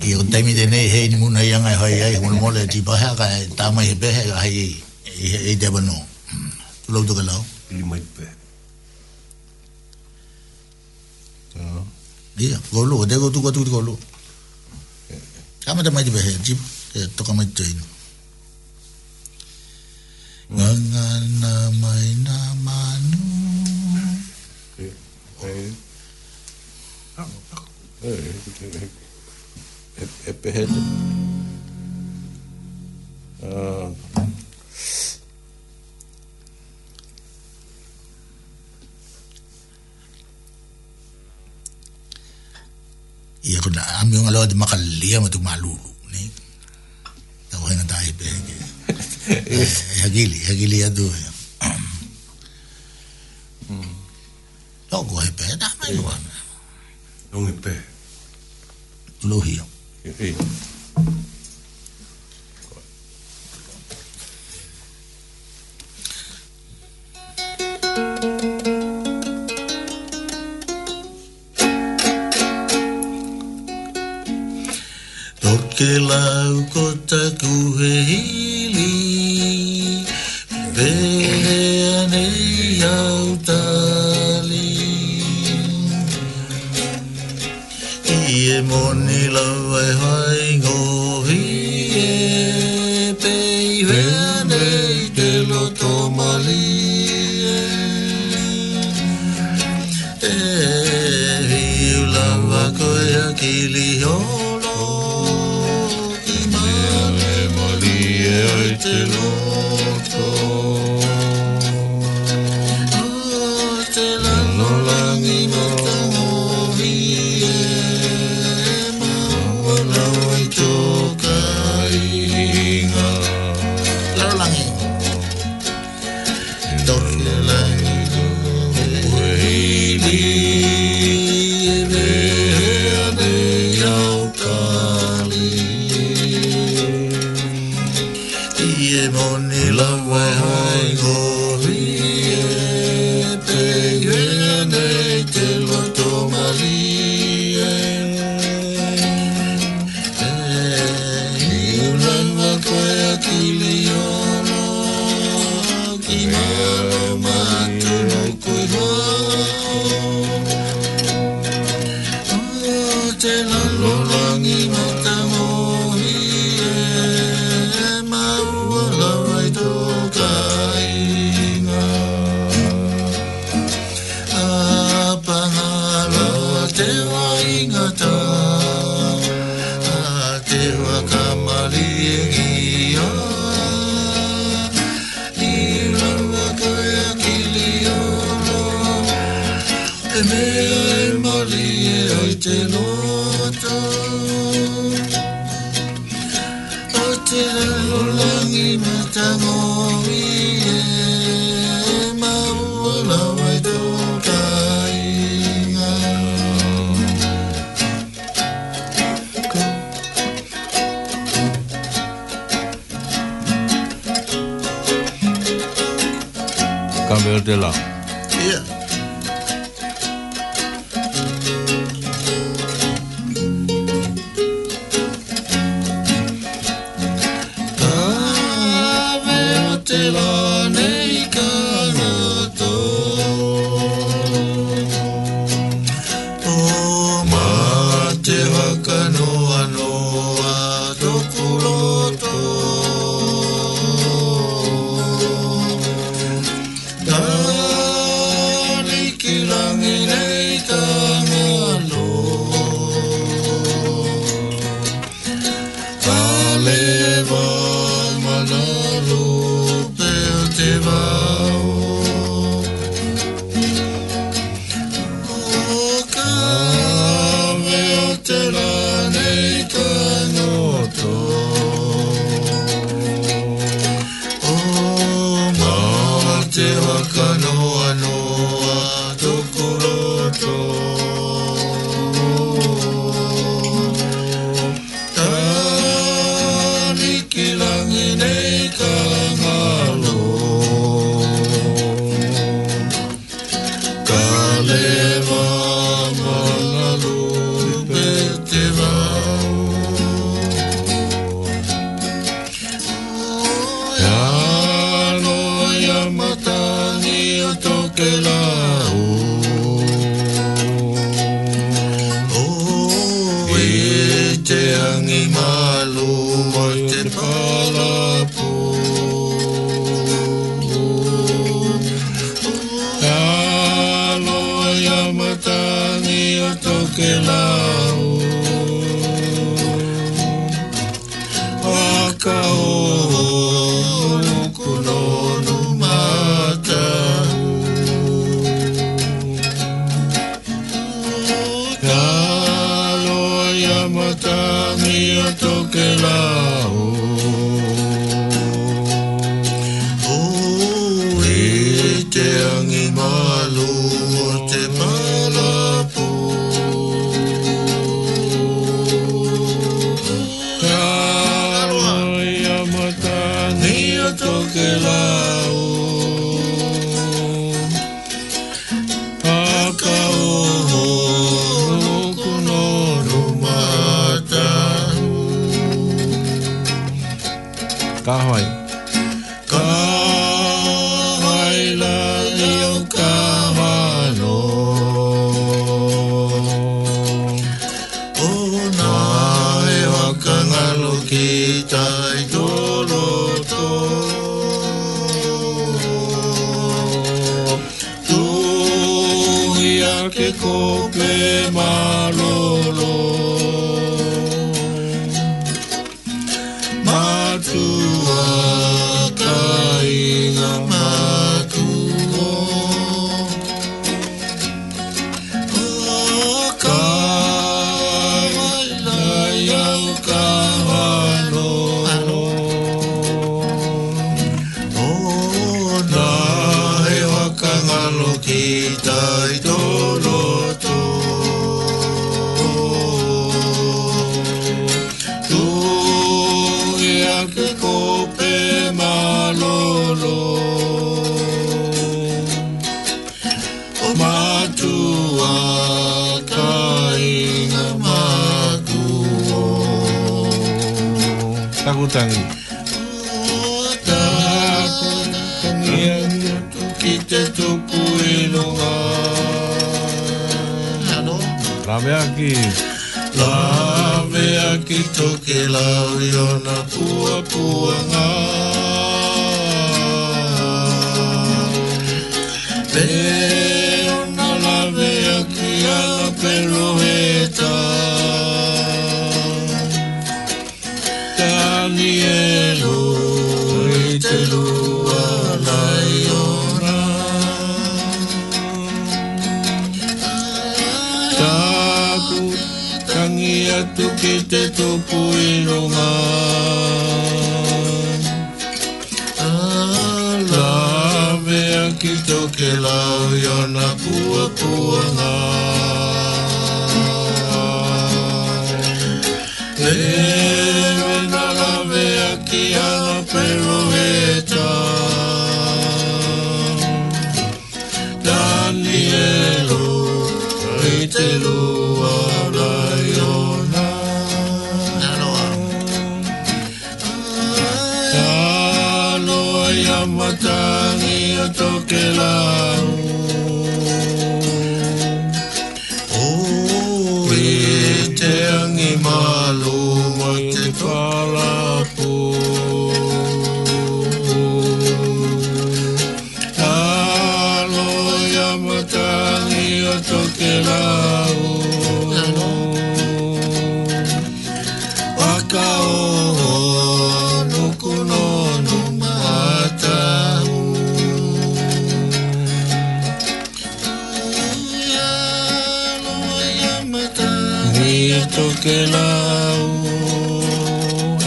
Ki o taimi tēnei hei ni muna i angai hoi ei, hei mole ti pahea ka e tāmai he pehe ka hei e de bano lo do galaw li mai pe iya golo de go tu go tu golo kama da mai be he jip to kama join ngana mai na manu Epe head. Uh, ia kuna ami o ngalo de makalia ma tu malulu ni tau hena aí pe ke eh, hagili hagili adu ya no go he pe da mai no no he pe lo hio thank you ke lau ko taku he hili Pehea nei au tali Ie moni lau ai hai No,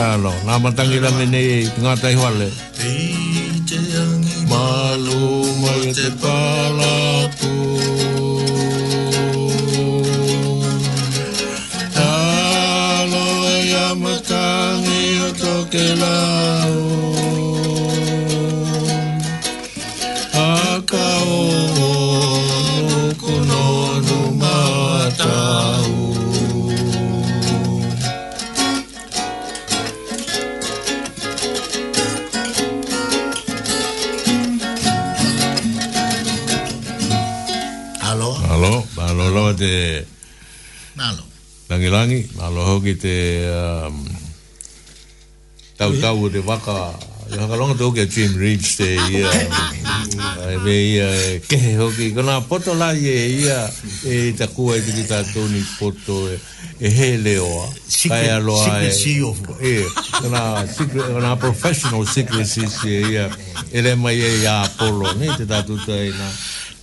Alo, nga matangi la mene Nga tai wale Pite angi malu Mai te palapu Alo, ia e matangi O toke lau te Nalo. Langilangi, nalo hoki te um, tau tau te waka Yo haka longa te hoki a Jim Reeves te ia Ai me ia e ke hoki Ko nga poto la ye ia E ta kua i te kita tōni poto e E he leoa Kai e Secret sea of E Ko nga professional secret sea ia E le mai e ia Apollo Ne te tatu tai nga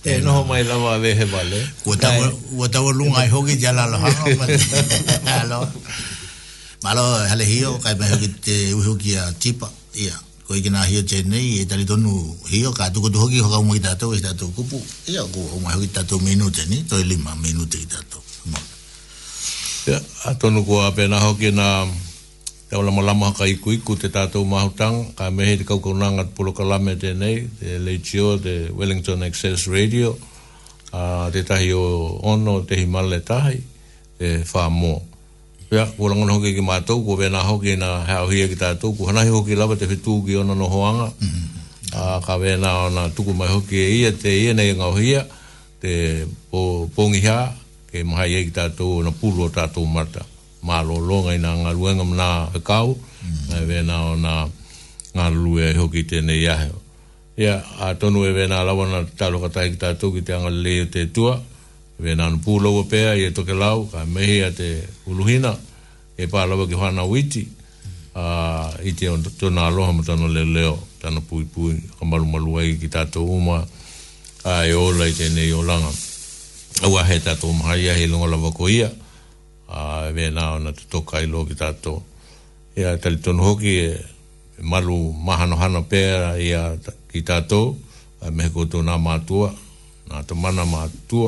e eh, no mai la va de vale cuota cuota lo un ai hoge ya la la malo malo hale hio kai me hoge te u hoge ya tipa ia ko igna hio che nei e tali tonu hio ka tu ko tu hoge hoga mo ita to ita e to kupu ia ko ho mai hoge ta to minute ni to lima minute ita to ya atonu ko ape na hoge na te wala malama haka iku iku te tātou mahutang, ka mehe te kaukaunanga te pulokalame te nei, te leitio, te Wellington Access Radio, uh, te tahi o ono, te himale tahi, te wha mō. Pea, ko rangon hoki ki mātou, ko vena hoki na hao hia ki tātou, ko hanahi hoki laba te whetū ki ono no hoanga, mm -hmm. ka vena o tuku mai hoki e ia, te ia nei ngau hia, te pō, pōngi hā, ke mahai e ki tātou, na pūlo tātou mātou malolonga ina nga luenga mna e kau, mm. e vena na nga lue e hoki tene iahe. Ia, a tonu e vena lawa na talo katai ki tato ki te angale te tua, e vena anu pūlo ua pēa i e toke lau, ka mehi a te uluhina, e pā lawa ki hana witi, mm. a, i te tona aloha ma tano le leo, tano pui pui, ka malu malu ai ki tato uma, a e ola i tene i olanga. Ua he tato umhaia, he longa lawa ko ia, a ve na ona to kai i loki tato ia tali tonu hoki e, e malu mahano hana pea ia ki tato a mehe koto nā mātua nā tamana mātua